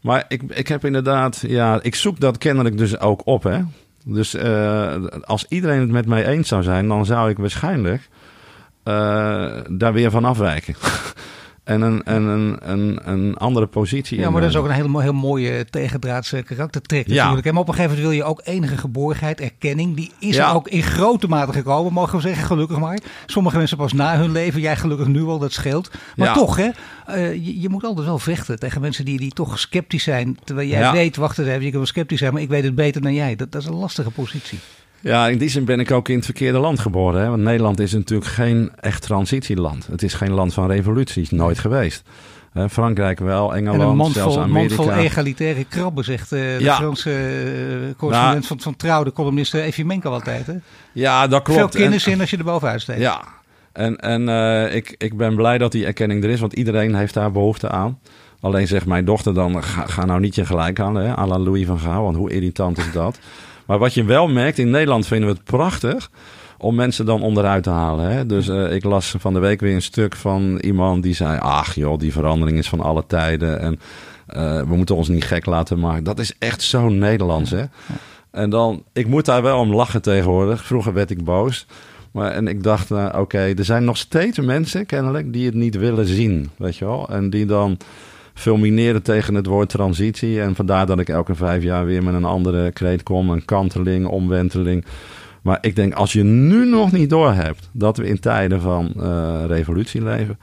Maar ik, ik heb inderdaad, ja, ik zoek dat kennelijk dus ook op. Hè? Dus eh, als iedereen het met mij eens zou zijn, dan zou ik waarschijnlijk eh, daar weer van afwijken. *laughs* en een, en een, een, een andere positie Ja, maar dat is ook innemen. een hele, heel mooie tegendraadse karaktertrek Ja. natuurlijk. Maar op een gegeven moment wil je ook enige geborgenheid, erkenning. Die is Ja. er ook in grote mate gekomen, mogen we zeggen, gelukkig maar. Sommige mensen pas na hun leven, jij gelukkig nu al, dat scheelt. Maar Ja. toch, hè, eh, je, je moet altijd wel vechten tegen mensen die, die toch sceptisch zijn. Terwijl jij weet, wacht eens even, je kunt wel sceptisch zijn, maar ik weet het beter dan jij. Dat, dat is een lastige positie. Ja, in die zin ben ik ook in het verkeerde land geboren. Hè? Want Nederland is natuurlijk geen echt transitieland. Het is geen land van revoluties, nooit geweest. Frankrijk wel, En een Engeland, mond zelfs vol, mond vol Amerika. egalitaire krabben, zegt eh, de Ja. Franse eh, correspondent van, van Trouw, de columnist uh, Evimenko altijd. Hè? Ja, dat klopt. Veel kennis En- in als je er bovenuit steekt. Ja, en, en eh, ik, ik ben blij dat die erkenning er is, want iedereen heeft daar behoefte aan. Alleen zegt mijn dochter dan, ga, ga nou niet je gelijk aan, hè, à la Louis van Gaal, want hoe irritant is dat? Maar wat je wel merkt, in Nederland vinden we het prachtig om mensen dan onderuit te halen. Hè? Dus eh, ik las van de week weer een stuk van iemand die zei, ach joh, die verandering is van alle tijden en eh, we moeten ons niet gek laten maken. Dat is echt zo Nederlands, hè? En dan, ik moet daar wel om lachen tegenwoordig. Vroeger werd ik boos. Maar, en ik dacht, nou, oké, er zijn nog steeds mensen kennelijk die het niet willen zien, weet je wel. En die dan fulmineren tegen het woord transitie. En vandaar dat ik elke vijf jaar weer met een andere kreet kom. Een kanteling, omwenteling. Maar ik denk, als je nu nog niet doorhebt dat we in tijden van eh, revolutie leven...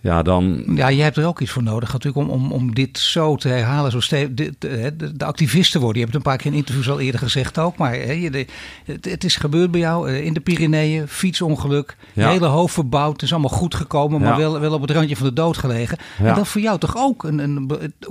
Ja, dan, Ja, je hebt er ook iets voor nodig natuurlijk om, om, om dit zo te herhalen. Zo ste- de, de, activisten worden, je hebt het een paar keer in interviews al eerder gezegd ook. Maar hè, de, het, het is gebeurd bij jou eh, in de Pyreneeën, fietsongeluk. Ja. hele hoofd verbouwd, het is allemaal goed gekomen, maar Ja. wel, wel op het randje van de dood gelegen. Ja. En dat voor jou toch ook, een, een,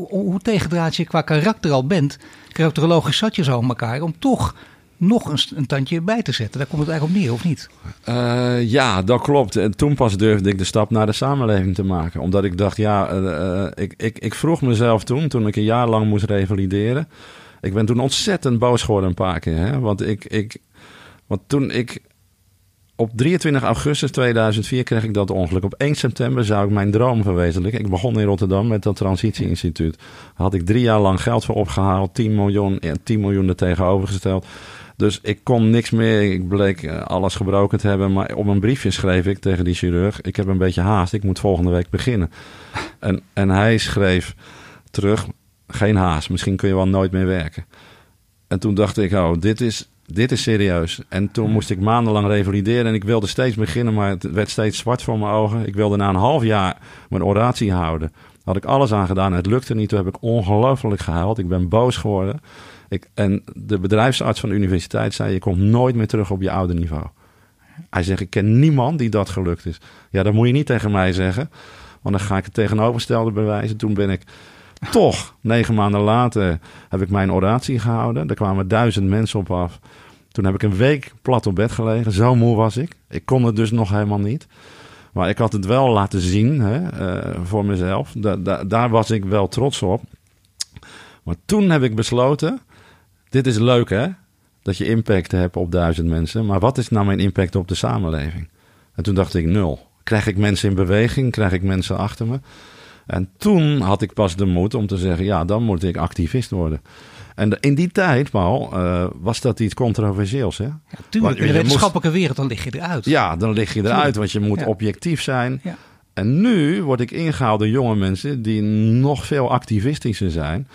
hoe tegendraad je qua karakter al bent, karakterologisch zat je zo in elkaar, om toch nog een, een tandje bij te zetten. Daar komt het eigenlijk op neer, of niet? Eh, ja, dat klopt. En toen pas durfde ik de stap naar de samenleving te maken. Omdat ik dacht, ja, eh, eh, ik, ik, ik vroeg mezelf toen, toen ik een jaar lang moest revalideren. Ik ben toen ontzettend boos geworden een paar keer. Hè? Want, ik, ik, want toen ik op 23 augustus 2004 kreeg ik dat ongeluk. Op 1 september zou ik mijn droom verwezenlijken. Ik begon in Rotterdam met dat transitieinstituut. Had ik drie jaar lang geld voor opgehaald. 10 miljoen, ja, 10 miljoen er tegenover gesteld. Dus ik kon niks meer. Ik bleek eh, alles gebroken te hebben. Maar op een briefje schreef ik tegen die chirurg: Ik heb een beetje haast. Ik moet volgende week beginnen. *laughs* En, en hij schreef terug: Geen haast. Misschien kun je wel nooit meer werken. En toen dacht ik: Oh, dit is, dit is serieus. En toen moest ik maandenlang revalideren. En ik wilde steeds beginnen, maar het werd steeds zwart voor mijn ogen. Ik wilde na een half jaar mijn oratie houden. Had ik alles aan gedaan. Het lukte niet. Toen heb ik ongelooflijk gehuild. Ik ben boos geworden. Ik, en de bedrijfsarts van de universiteit zei: Je komt nooit meer terug op je oude niveau. Hij zegt: Ik ken niemand die dat gelukt is. Ja, dat moet je niet tegen mij zeggen. Want dan ga ik het tegenovergestelde bewijzen. Toen ben ik toch, negen maanden later, heb ik mijn oratie gehouden. Er kwamen duizend mensen op af. Toen heb ik een week plat op bed gelegen. Zo moe was ik. Ik kon het dus nog helemaal niet. Maar ik had het wel laten zien hè, eh, voor mezelf. Da- da- daar was ik wel trots op. Maar toen heb ik besloten: dit is leuk hè. dat je impact hebt op duizend mensen. Maar wat is nou mijn impact op de samenleving? En toen dacht ik nul. Krijg ik mensen in beweging? Krijg ik mensen achter me? En toen had ik pas de moed om te zeggen: ja, dan moet ik activist worden. En in die tijd, Paul, uh, was dat iets controversieels. Hè? Ja, tuurlijk, in de wetenschappelijke wereld, dan lig je eruit. Ja, dan lig je eruit, want je moet objectief zijn. Ja. En nu word ik ingehaald door jonge mensen die nog veel activistischer zijn.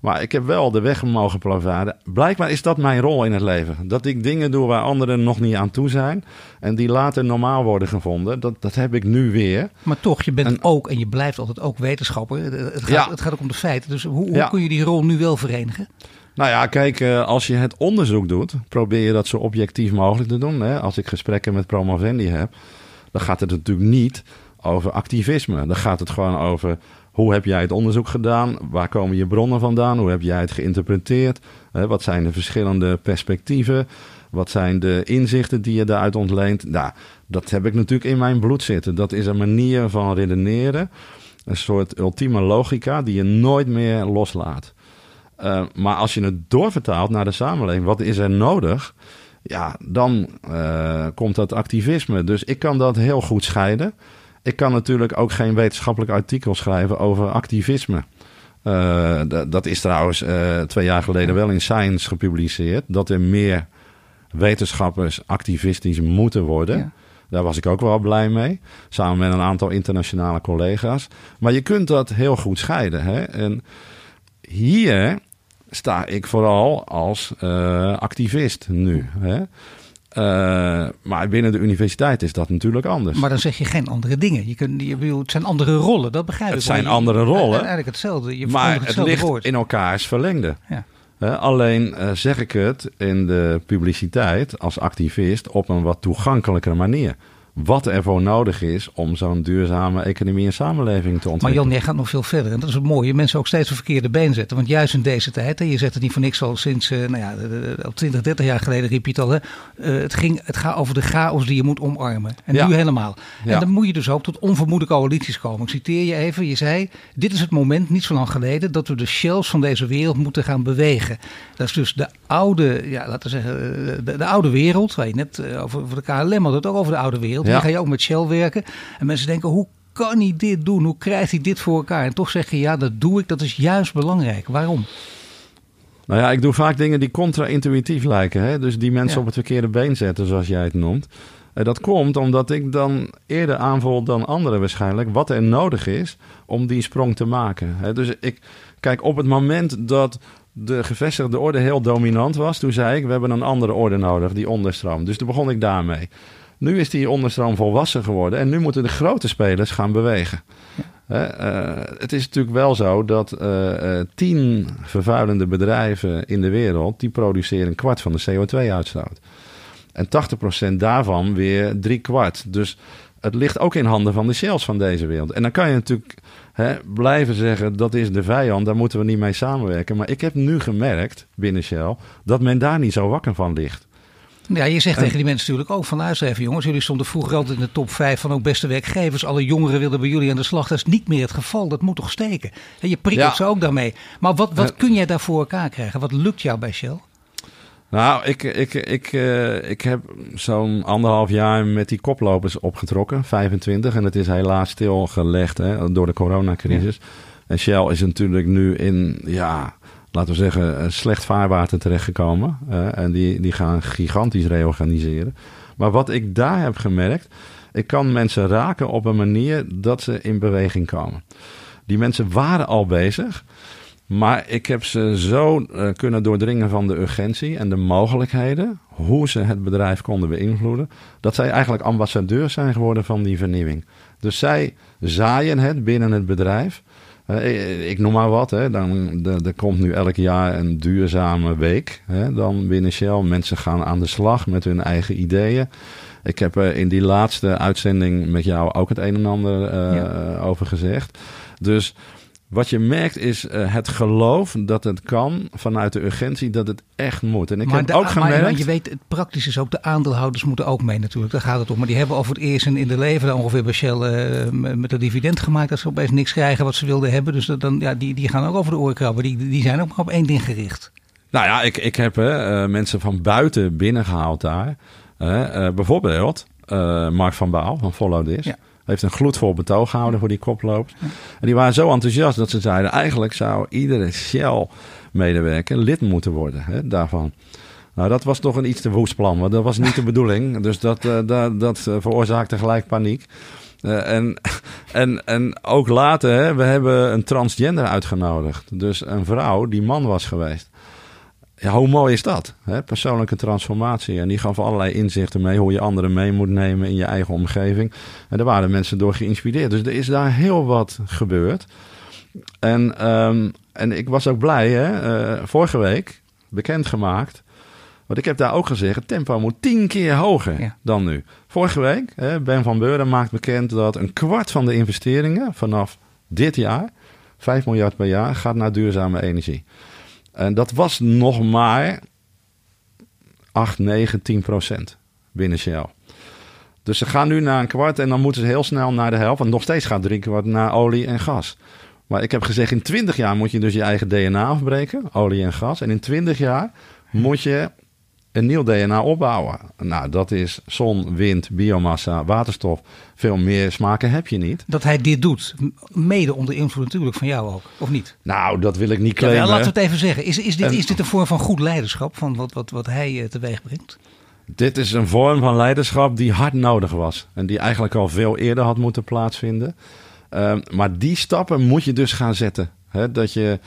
Maar ik heb wel de weg mogen plavaren. Blijkbaar is dat mijn rol in het leven. Dat ik dingen doe waar anderen nog niet aan toe zijn. En die later normaal worden gevonden. Dat, dat heb ik nu weer. Maar toch, je bent ook en je blijft altijd ook wetenschapper. Het gaat, het gaat ook om de feiten. Dus hoe, hoe kun je die rol nu wel verenigen? Nou ja, kijk, eh, als je het onderzoek doet, probeer je dat zo objectief mogelijk te doen. Als ik gesprekken met Promovendi heb, dan gaat het natuurlijk niet over activisme. Dan gaat het gewoon over hoe heb jij het onderzoek gedaan? Waar komen je bronnen vandaan? Hoe heb jij het geïnterpreteerd? Wat zijn de verschillende perspectieven? Wat zijn de inzichten die je daaruit ontleent? Nou, dat heb ik natuurlijk in mijn bloed zitten. Dat is een manier van redeneren. Een soort ultieme logica die je nooit meer loslaat. Uh, maar als je het doorvertaalt naar de samenleving, wat is er nodig? Ja, dan uh, komt dat activisme. Dus ik kan dat heel goed scheiden. Ik kan natuurlijk ook geen wetenschappelijk artikel schrijven over activisme. Uh, dat is trouwens uh, twee jaar geleden wel in Science gepubliceerd. Dat er meer wetenschappers activistisch moeten worden. Ja. Daar was ik ook wel blij mee. Samen met een aantal internationale collega's. Maar je kunt dat heel goed scheiden. Hè? En hier sta ik vooral als uh, activist nu. Hè? Uh, maar binnen de universiteit is dat natuurlijk anders. Maar dan zeg je geen andere dingen. Je kunt, je, het zijn andere rollen, dat begrijp ik. Het zijn andere rollen. Eigenlijk hetzelfde. Je maar het, ligt woord. in elkaars verlengde. Ja. Uh, alleen uh, zeg ik het in de publiciteit als activist op een wat toegankelijker manier wat er voor nodig is om zo'n duurzame economie en samenleving te ontwikkelen. Maar Jan, jij gaat nog veel verder. En dat is het mooie. Mensen ook steeds op verkeerde been zetten. Want juist in deze tijd, je zet het niet voor niks al sinds, uh, nou ja, al 20, 30 jaar geleden riep je het al. Hè, het, ging, het gaat over de chaos die je moet omarmen. En ja. nu helemaal. Ja. En dan moet je dus ook tot onvermoede coalities komen. Ik citeer je even. Je zei, dit is het moment, niet zo lang geleden, dat we de shells van deze wereld moeten gaan bewegen. Dat is dus de oude, ja, laten we zeggen, de, de oude wereld. Waar je net over, over de KLM had het ook over de oude wereld. Ja. Dan ga je ook met Shell werken. En mensen denken, hoe kan hij dit doen? Hoe krijgt hij dit voor elkaar? En toch zeg je, ja, dat doe ik. Dat is juist belangrijk. Waarom? Nou ja, ik doe vaak dingen die contra-intuïtief lijken. Hè? Dus die mensen ja. op het verkeerde been zetten, zoals jij het noemt. En dat komt omdat ik dan eerder aanvoel dan anderen waarschijnlijk... wat er nodig is om die sprong te maken. Hè? Dus ik, kijk, op het moment dat de gevestigde orde heel dominant was... toen zei ik, we hebben een andere orde nodig, die onderstroom. Dus toen begon ik daarmee. Nu is die onderstroom volwassen geworden en nu moeten de grote spelers gaan bewegen. Ja. Uh, het is natuurlijk wel zo dat uh, tien vervuilende bedrijven in de wereld... die produceren een kwart van de CO2-uitstoot. En 80% daarvan weer drie kwart. Dus het ligt ook in handen van de shells van deze wereld. En dan kan je natuurlijk hè, blijven zeggen dat is de vijand, daar moeten we niet mee samenwerken. Maar ik heb nu gemerkt binnen Shell dat men daar niet zo wakker van ligt. Ja, je zegt tegen die mensen natuurlijk ook van luister jongens. Jullie stonden vroeger altijd in de top 5 van ook beste werkgevers. Alle jongeren wilden bij jullie aan de slag. Dat is niet meer het geval. Dat moet toch steken. En je prikkelt ja. ze ook daarmee. Maar wat, wat kun jij daar voor elkaar krijgen? Wat lukt jou bij Shell? Nou, ik, ik, ik, uh, ik heb zo'n anderhalf jaar met die koplopers opgetrokken, 25. En het is helaas stilgelegd hè, door de coronacrisis. Ja. En Shell is natuurlijk nu in, ja, laten we zeggen, slecht vaarwater terechtgekomen. Uh, en die, die gaan gigantisch reorganiseren. Maar wat ik daar heb gemerkt, ik kan mensen raken op een manier dat ze in beweging komen. Die mensen waren al bezig. Maar ik heb ze zo uh, kunnen doordringen van de urgentie en de mogelijkheden, hoe ze het bedrijf konden beïnvloeden, dat zij eigenlijk ambassadeur zijn geworden van die vernieuwing. Dus zij zaaien het binnen het bedrijf. Uh, ik noem maar wat, hè. Dan, er komt nu elk jaar een duurzame week hè, dan binnen Shell. Mensen gaan aan de slag met hun eigen ideeën. Ik heb er in die laatste uitzending met jou ook het een en ander uh, ja. over gezegd. Dus wat je merkt is uh, het geloof dat het kan vanuit de urgentie dat het echt moet. En ik maar heb de, ook gemerkt... Maar je weet, het praktisch is ook, de aandeelhouders moeten ook mee natuurlijk. Daar gaat het om. Maar die hebben al voor het eerst in de leven ongeveer bij Shell uh, met een dividend gemaakt. Dat ze opeens niks krijgen wat ze wilden hebben. Dus dan, ja, die, die gaan ook over de oren krabben. Die, die zijn ook maar op één ding gericht. Nou ja, ik, ik heb uh, mensen van buiten binnengehaald daar. Bijvoorbeeld Mark van Baal van Follow This. Ja. Heeft een gloedvol betoog gehouden voor die. Ja. En die waren zo enthousiast dat ze zeiden... eigenlijk zou iedere Shell-medewerker lid moeten worden hè, daarvan. Nou, dat was toch een iets te woest plan, want dat was niet de bedoeling. *laughs* Dus dat, uh, dat, dat veroorzaakte gelijk paniek. Uh, en, en, en ook later, hè, we hebben een transgender uitgenodigd. Dus een vrouw die man was geweest. Ja, hoe mooi is dat? Hè? Persoonlijke transformatie. En die gaf allerlei inzichten mee hoe je anderen mee moet nemen in je eigen omgeving. En daar waren mensen door geïnspireerd. Dus er is daar heel wat gebeurd. En, um, en ik was ook blij, hè? Uh, vorige week bekendgemaakt want ik heb daar ook gezegd, het tempo moet tien keer hoger dan nu. Vorige week, hè, Ben van Beuren maakt bekend dat een kwart van de investeringen vanaf dit jaar, 5 miljard per jaar, gaat naar duurzame energie. En dat was nog maar 8, 9, 10 procent binnen Shell. Dus ze gaan nu naar een kwart en dan moeten ze heel snel naar de helft. Want nog steeds gaat drie kwart naar olie en gas. Maar ik heb gezegd, in 20 jaar moet je dus je eigen DNA afbreken, olie en gas. En in 20 jaar moet je een nieuw DNA opbouwen. Nou, dat is zon, wind, biomassa, waterstof. Veel meer smaken heb je niet. Dat hij dit doet, mede onder invloed natuurlijk van jou ook, of niet? Nou, dat wil ik niet claimen. Ja, laten we het even zeggen. Is, is, dit, is dit een vorm van goed leiderschap, van wat, wat, wat hij uh, teweeg brengt? Dit is een vorm van leiderschap die hard nodig was. En die eigenlijk al veel eerder had moeten plaatsvinden. Uh, maar die stappen moet je dus gaan zetten. He, dat je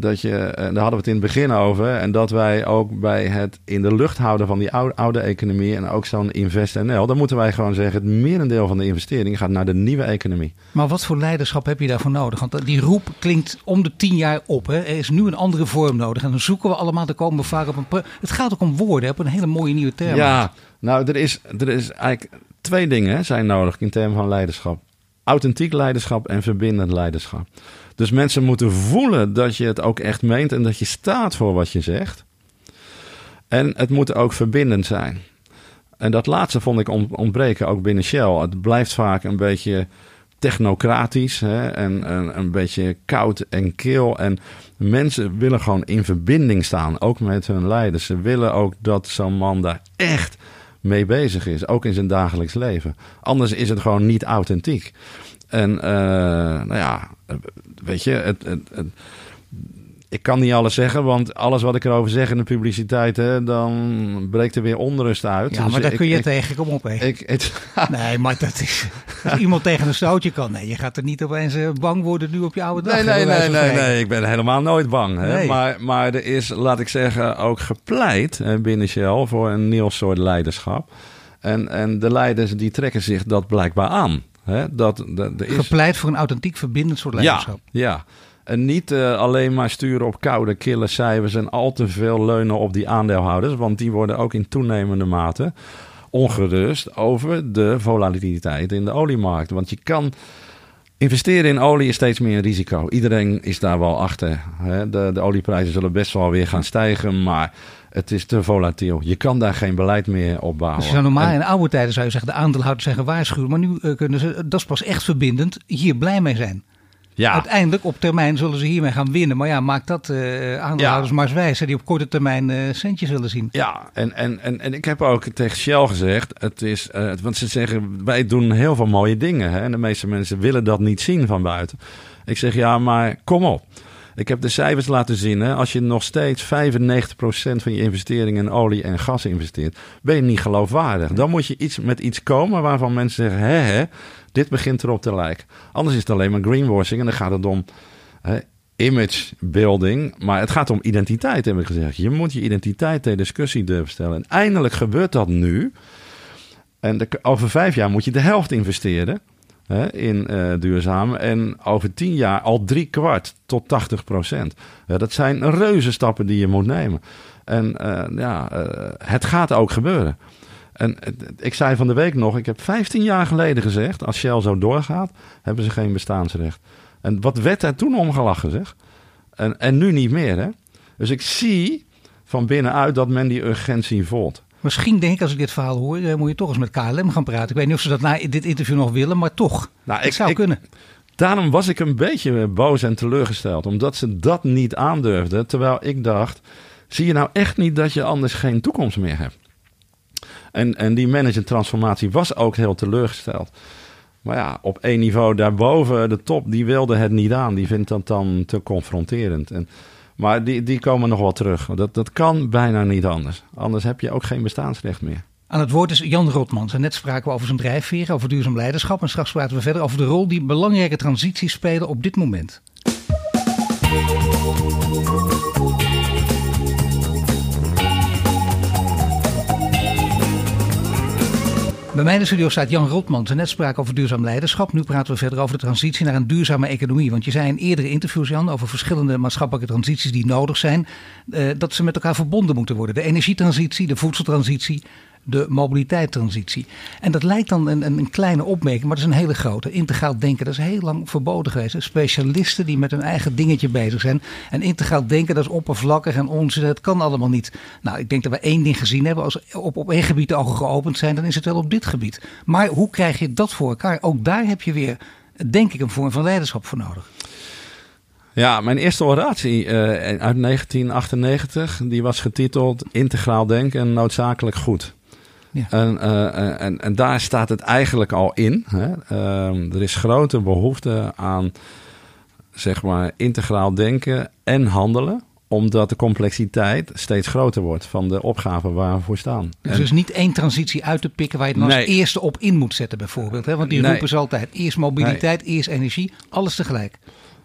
dat je, en daar hadden we het in het begin over, en dat wij ook bij het in de lucht houden van die oude, oude economie en ook zo'n InvestNL, dan moeten wij gewoon zeggen, het merendeel van de investering gaat naar de nieuwe economie. Maar wat voor leiderschap heb je daarvoor nodig? Want die roep klinkt om de tien jaar op. Hè? Er is nu een andere vorm nodig en dan zoeken we allemaal, dan komen we vaak op een... Het gaat ook om woorden, op een hele mooie nieuwe term. Ja, nou, er is, er is eigenlijk twee dingen zijn nodig in termen van leiderschap. Authentiek leiderschap en verbindend leiderschap. Dus mensen moeten voelen dat je het ook echt meent en dat je staat voor wat je zegt. En het moet ook verbindend zijn. En dat laatste vond ik ontbreken ook binnen Shell. Het blijft vaak een beetje technocratisch hè, en, een beetje koud en kil. En mensen willen gewoon in verbinding staan, ook met hun leiders. Ze willen ook dat zo'n man daar echt mee bezig is, ook in zijn dagelijks leven. Anders is het gewoon niet authentiek. En uh, nou ja, weet je, het, het, het, ik kan niet alles zeggen, want alles wat ik erover zeg in de publiciteit, hè, dan breekt er weer onrust uit. Ja, dus maar daar kun je tegen, kom op. Hè. Ik, *laughs* nee, maar dat is, als iemand tegen een stootje kan, nee, je gaat er niet opeens eh, bang worden nu op je oude dag. Nee, nee, nee, nee, nee, ik ben helemaal nooit bang. Hè. Nee. Maar, maar er is, laat ik zeggen, ook gepleit binnen Shell voor een nieuw soort leiderschap. En, en de leiders die trekken zich dat blijkbaar aan. Hè? Dat, dat, is... Gepleit voor een authentiek verbindend soort leiderschap. Ja, ja. En niet uh, alleen maar sturen op koude, kille cijfers en al te veel leunen op die aandeelhouders. Want die worden ook in toenemende mate ongerust over de volatiliteit in de oliemarkt. Want je kan. Investeren in olie is steeds meer een risico. Iedereen is daar wel achter. Hè? De, de olieprijzen zullen best wel weer gaan stijgen. Maar het is te volatiel. Je kan daar geen beleid meer op bouwen. Dus normaal in oude tijden zou je zeggen, de aandeelhouders zijn gewaarschuwd. Maar nu uh, kunnen ze, dat is pas echt verbindend, hier blij mee zijn. Ja. Uiteindelijk op termijn zullen ze hiermee gaan winnen. Maar ja, maakt dat uh, aandeelhouders ja. maar wijs. Die op korte termijn uh, centjes willen zien. Ja, en, en, en, en ik heb ook tegen Shell gezegd. Het is, uh, want ze zeggen, wij doen heel veel mooie dingen. Hè? En de meeste mensen willen dat niet zien van buiten. Ik zeg, ja, maar kom op. Ik heb de cijfers laten zien. Hè? Als je nog steeds 95% van je investeringen in olie en gas investeert, ben je niet geloofwaardig. Dan moet je iets, met iets komen waarvan mensen zeggen: hè, hè, dit begint erop te lijken. Anders is het alleen maar greenwashing en dan gaat het om. Hè, image building, maar het gaat om identiteit, heb ik gezegd. Je moet je identiteit ter discussie durven stellen. En eindelijk gebeurt dat nu. En over vijf jaar moet je de helft investeren hè, in uh, duurzaam. En over tien jaar al drie kwart tot 80 procent. Dat zijn reuze stappen die je moet nemen. En uh, ja, uh, het gaat ook gebeuren. En ik zei van de week nog, ik heb 15 jaar geleden gezegd, als Shell zo doorgaat, hebben ze geen bestaansrecht. En wat werd er toen omgelachen, zeg? En, en nu niet meer, hè? Dus ik zie van binnenuit dat men die urgentie voelt. Misschien denk ik, als ik dit verhaal hoor, eh, moet je toch eens met KLM gaan praten. Ik weet niet of ze dat na dit interview nog willen, maar toch. Nou, ik, zou kunnen. Daarom was ik een beetje boos en teleurgesteld, omdat ze dat niet aandurfden. Terwijl ik dacht, zie je nou echt niet dat je anders geen toekomst meer hebt? En, en die managementtransformatie was ook heel teleurgesteld. Maar ja, op één niveau daarboven, de top, die wilde het niet aan. Die vindt dat dan te confronterend. En, maar die, die komen nog wel terug. Dat, dat kan bijna niet anders. Anders heb je ook geen bestaansrecht meer. Aan het woord is Jan Rotmans. En net spraken we over zijn drijfveren, over duurzaam leiderschap. En straks praten we verder over de rol die belangrijke transities spelen op dit moment. Bij mij in de studio staat Jan Rotmans. En net spraken over duurzaam leiderschap. Nu praten we verder over de transitie naar een duurzame economie. Want je zei in eerdere interviews, Jan, over verschillende maatschappelijke transities die nodig zijn. Eh, dat ze met elkaar verbonden moeten worden. De energietransitie, de voedseltransitie, de mobiliteitstransitie. En dat lijkt dan een, een, kleine opmerking, maar dat is een hele grote. Integraal denken, dat is heel lang verboden geweest. Specialisten die met hun eigen dingetje bezig zijn. En integraal denken, dat is oppervlakkig en onzin. Dat kan allemaal niet. Nou, ik denk dat we één ding gezien hebben. Als op, op één gebied de ogen geopend zijn, dan is het wel op dit gebied. Maar hoe krijg je dat voor elkaar? Ook daar heb je weer, denk ik, een vorm van leiderschap voor nodig. Ja, mijn eerste oratie uh, uit 1998, die was getiteld Integraal denken en noodzakelijk goed. Ja. En, uh, en, en daar staat het eigenlijk al in. Hè? Uh, er is grote behoefte aan zeg maar, integraal denken en handelen omdat de complexiteit steeds groter wordt van de opgaven waar we voor staan. Dus is niet één transitie uit te pikken waar je dan als eerste op in moet zetten bijvoorbeeld. Hè? Want die roepen ze altijd eerst mobiliteit, eerst energie, alles tegelijk.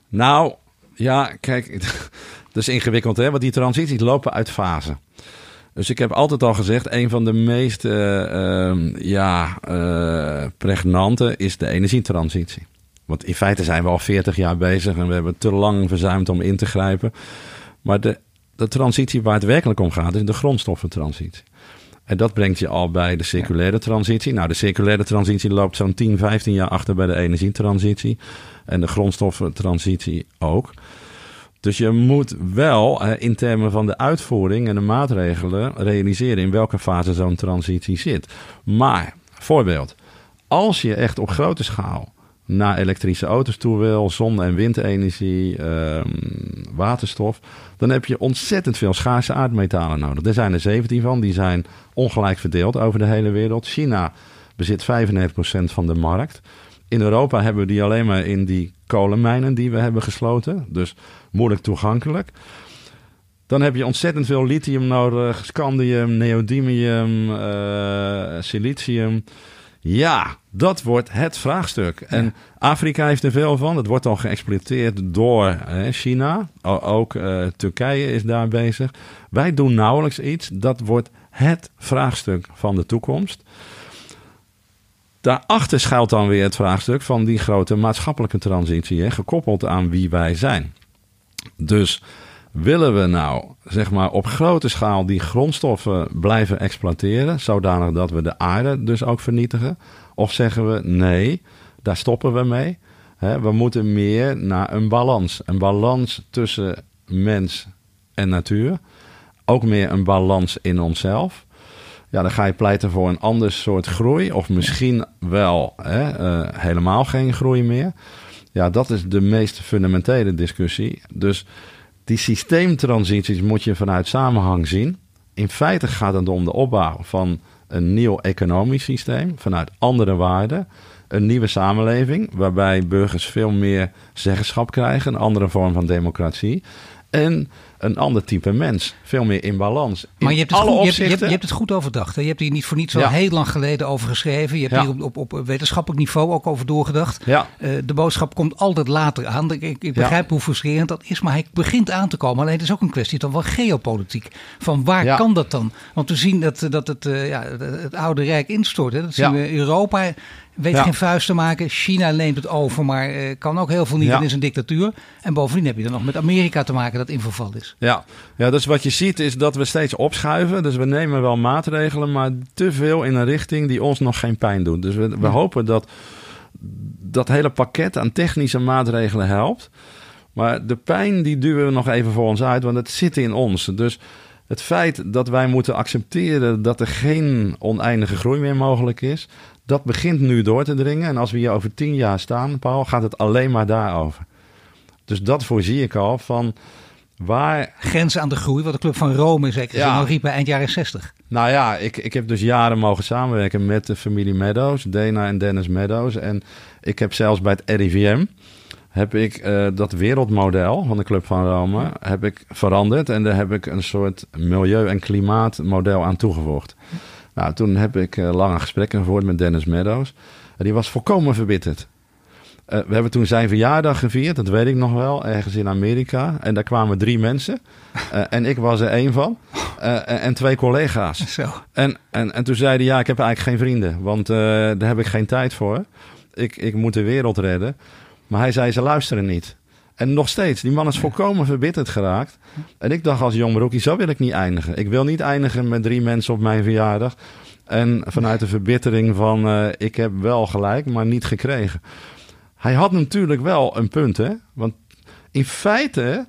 Nou, ja, kijk, *laughs* dat is ingewikkeld hè, want die transities lopen uit fase. Dus ik heb altijd al gezegd, een van de meest uh, ja, uh, pregnante is de energietransitie. Want in feite zijn we al 40 jaar bezig en we hebben te lang verzuimd om in te grijpen. Maar de, de transitie waar het werkelijk om gaat, is de grondstoffentransitie. En dat brengt je al bij de circulaire transitie. Nou, de circulaire transitie loopt zo'n 10, 15 jaar achter bij de energietransitie. En de grondstoffentransitie ook. Dus je moet wel in termen van de uitvoering en de maatregelen realiseren in welke fase zo'n transitie zit. Maar, voorbeeld, als je echt op grote schaal naar elektrische auto's toe wil, zon- en windenergie, ehm, waterstof, dan heb je ontzettend veel schaarse aardmetalen nodig. Er zijn er 17 van, die zijn ongelijk verdeeld over de hele wereld. China bezit 95% van de markt. In Europa hebben we die alleen maar in die kolenmijnen die we hebben gesloten. Dus moeilijk toegankelijk. Dan heb je ontzettend veel lithium nodig, scandium, neodymium, uh, silicium. Ja, dat wordt het vraagstuk. En Afrika heeft er veel van. Het wordt al geëxploiteerd door China. ook uh, Turkije is daar bezig. Wij doen nauwelijks iets. Dat wordt het vraagstuk van de toekomst. Daarachter schuilt dan weer het vraagstuk van die grote maatschappelijke transitie, hè, gekoppeld aan wie wij zijn. Dus willen we nou zeg maar, op grote schaal die grondstoffen blijven exploiteren, zodanig dat we de aarde dus ook vernietigen? Of zeggen we nee, daar stoppen we mee. we moeten meer naar een balans. Een balans tussen mens en natuur. Ook meer een balans in onszelf. Ja, dan ga je pleiten voor een ander soort groei. Of misschien wel hè, uh, helemaal geen groei meer. Ja, dat is de meest fundamentele discussie. Dus die systeemtransities moet je vanuit samenhang zien. In feite gaat het om de opbouw van een nieuw economisch systeem vanuit andere waarden. Een nieuwe samenleving waarbij burgers veel meer zeggenschap krijgen, een andere vorm van democratie. En een ander type mens. Veel meer in balans. maar je hebt, het goed, je, hebt, je, hebt, je hebt, het goed overdacht. Hè? Je hebt hier niet voor niets al heel lang geleden over geschreven. Je hebt hier op, op, op, wetenschappelijk niveau ook over doorgedacht. Ja. Uh, de boodschap komt altijd later aan. Ik, ik begrijp hoe frustrerend dat is, maar hij begint aan te komen. Alleen het is ook een kwestie dan wel geopolitiek. Van waar kan dat dan? Want we zien dat, dat het, uh, ja, het oude rijk instort. Hè? Dat zien we Europa weet geen vuist te maken. China neemt het over, maar uh, kan ook heel veel niet ja. in zijn dictatuur. En bovendien heb je dan nog met Amerika te maken dat in verval is. Ja. ja, dus wat je ziet is dat we steeds opschuiven. Dus we nemen wel maatregelen, maar te veel in een richting die ons nog geen pijn doet. Dus we, we hopen dat dat hele pakket aan technische maatregelen helpt. Maar de pijn die duwen we nog even voor ons uit, want het zit in ons. Dus het feit dat wij moeten accepteren dat er geen oneindige groei meer mogelijk is, dat begint nu door te dringen. En als we hier over tien jaar staan, Paul, gaat het alleen maar daarover. Dus dat voorzie ik al van waar... Grenzen aan de groei, wat de Club van Rome zeker Ja. ja. riep bij eind jaren 60. Nou ja, ik, ik heb dus jaren mogen samenwerken met de familie Meadows, Dana en Dennis Meadows. En ik heb zelfs bij het RIVM, heb ik eh, dat wereldmodel van de Club van Rome heb ik veranderd. En daar heb ik een soort milieu- en klimaatmodel aan toegevoegd. Nou, toen heb ik eh, lange gesprekken gevoerd met Dennis Meadows. En die was volkomen verbitterd. Eh, we hebben toen zijn verjaardag gevierd, dat weet ik nog wel, ergens in Amerika. En daar kwamen drie mensen. *laughs* Eh, en ik was er één van. Eh, en, twee collega's. Zo. En, en, en toen zei hij, ja, ik heb eigenlijk geen vrienden, want daar heb ik geen tijd voor. Ik, ik moet de wereld redden. Maar hij zei, ze luisteren niet. En nog steeds, die man is volkomen verbitterd geraakt. En ik dacht als jong broekie, zo wil ik niet eindigen. Ik wil niet eindigen met drie mensen op mijn verjaardag. En vanuit de verbittering van, ik heb wel gelijk, maar niet gekregen. Hij had natuurlijk wel een punt, hè. Want in feite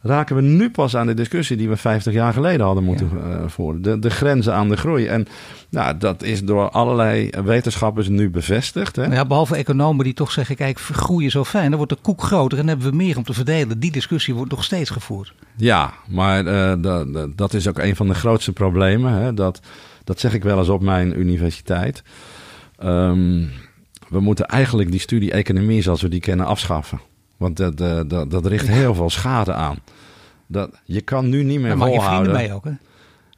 raken we nu pas aan de discussie die we 50 jaar geleden hadden moeten eh, voeren. De, de grenzen aan de groei. En nou, dat is door allerlei wetenschappers nu bevestigd. Hè? Ja, behalve economen die toch zeggen, kijk, groei is zo fijn. Dan wordt de koek groter en hebben we meer om te verdelen. Die discussie wordt nog steeds gevoerd. Ja, maar eh, da- da- dat is ook een van de grootste problemen. Hè? Dat, dat zeg ik wel eens op mijn universiteit. Ehm, we moeten eigenlijk die studie economie zoals we die kennen afschaffen. Want dat, eh, dat, dat richt heel veel schade aan. Dat, je kan nu niet meer Dan maak je vrienden volhouden. mee ook, hè?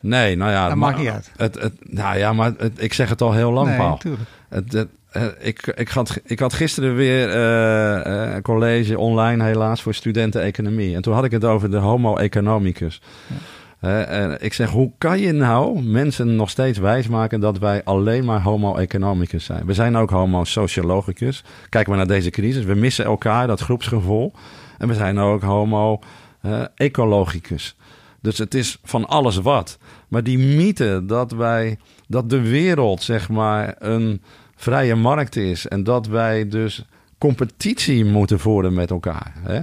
Nee, nou ja, Dat maar- maakt niet uit. Het, het, nou ja, maar het- ik zeg het al heel lang, nee, Paul. natuurlijk. Het, het, eh, ik, ik, had, ik had gisteren weer eh, een college online, helaas, voor studenten economie. En toen had ik het over de homo economicus. Hè, en ik zeg, hoe kan je nou mensen nog steeds wijsmaken dat wij alleen maar homo economicus zijn? We zijn ook homo sociologicus. Kijken we naar deze crisis, we missen elkaar, dat groepsgevoel. En we zijn ook homo eh, ecologicus. Dus het is van alles wat. Maar die mythe dat wij, dat de wereld zeg maar een vrije markt is en dat wij dus competitie moeten voeren met elkaar, hè?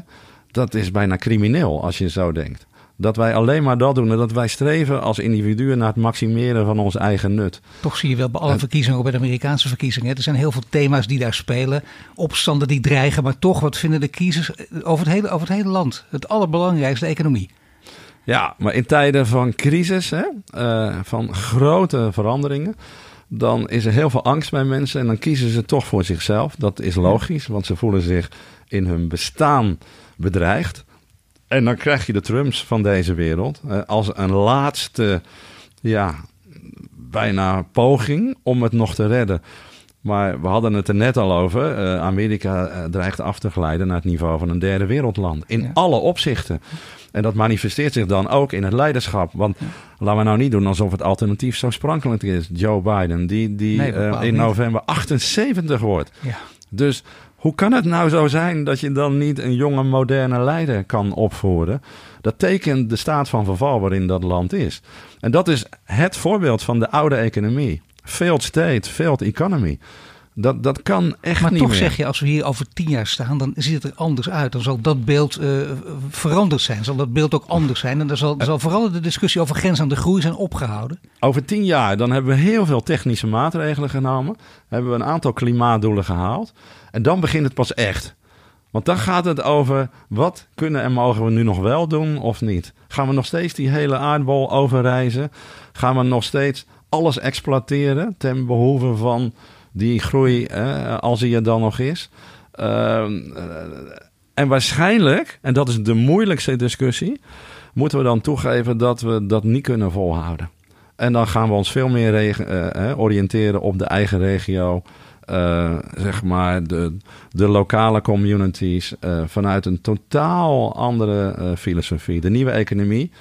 dat is bijna crimineel als je zo denkt. Dat wij alleen maar dat doen en dat wij streven als individuen naar het maximeren van ons eigen nut. Toch zie je wel bij alle verkiezingen, ook bij de Amerikaanse verkiezingen. Er zijn heel veel thema's die daar spelen. Opstanden die dreigen. Maar toch, wat vinden de kiezers over het hele, over het hele land? Het allerbelangrijkste, de economie. Ja, maar in tijden van crisis, hè, eh, van grote veranderingen, dan is er heel veel angst bij mensen en dan kiezen ze toch voor zichzelf. Dat is logisch, want ze voelen zich in hun bestaan bedreigd. En dan krijg je de Trumps van deze wereld eh, als een laatste, ja, bijna poging om het nog te redden. Maar we hadden het er net al over. eh, Amerika eh, dreigt af te glijden naar het niveau van een derde wereldland. In Ja. alle opzichten. En dat manifesteert zich dan ook in het leiderschap. Want laten we nou niet doen alsof het alternatief zo sprankelend is. Joe Biden, die, die Nee, in november 78 wordt. Ja. Dus hoe kan het nou zo zijn dat je dan niet een jonge, moderne leider kan opvoeren? Dat tekent de staat van verval waarin dat land is. En dat is het voorbeeld van de oude economie. Failed state, failed economy. Dat, dat kan echt Maar niet toch meer. zeg je, als we hier over tien jaar staan, dan ziet het er anders uit. Dan zal dat beeld eh, veranderd zijn. Zal dat beeld ook anders zijn. En dan zal, zal vooral de discussie over grens aan de groei zijn opgehouden. Over tien jaar dan hebben we heel veel technische maatregelen genomen. Hebben we een aantal klimaatdoelen gehaald. En dan begint het pas echt. Want dan gaat het over wat kunnen en mogen we nu nog wel doen of niet. Gaan we nog steeds die hele aardbol overreizen? Gaan we nog steeds alles exploiteren ten behoeve van die groei, als die er dan nog is? Ehm, eh, en waarschijnlijk, en dat is de moeilijkste discussie, moeten we dan toegeven dat we dat niet kunnen volhouden. En dan gaan we ons veel meer eh, eh, oriënteren op de eigen regio. Eh, zeg maar de, de lokale communities. eh, vanuit een totaal andere eh, filosofie. De nieuwe economie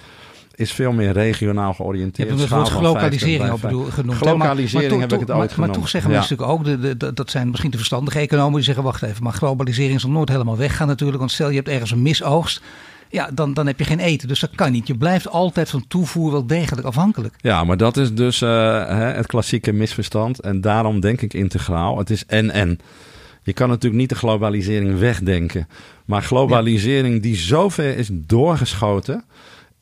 is veel meer regionaal Je georiënteerd. hebt het woord globalisering 50 ook bij bedoel, genoemd. Globalisering toch- heb ik het ooit maar, maar toch zeggen Ja. mensen natuurlijk ook, de, de, dat zijn misschien de verstandige economen die zeggen, wacht even, maar globalisering zal nooit helemaal weggaan natuurlijk. Want stel je hebt ergens een misoogst, ja, dan, dan heb je geen eten. Dus dat kan niet. Je blijft altijd van toevoer wel degelijk afhankelijk. Ja, maar dat is dus eh, het klassieke misverstand. En daarom denk ik integraal. Het is en-en. Je kan natuurlijk niet de globalisering wegdenken. Maar globalisering die zo ver is doorgeschoten,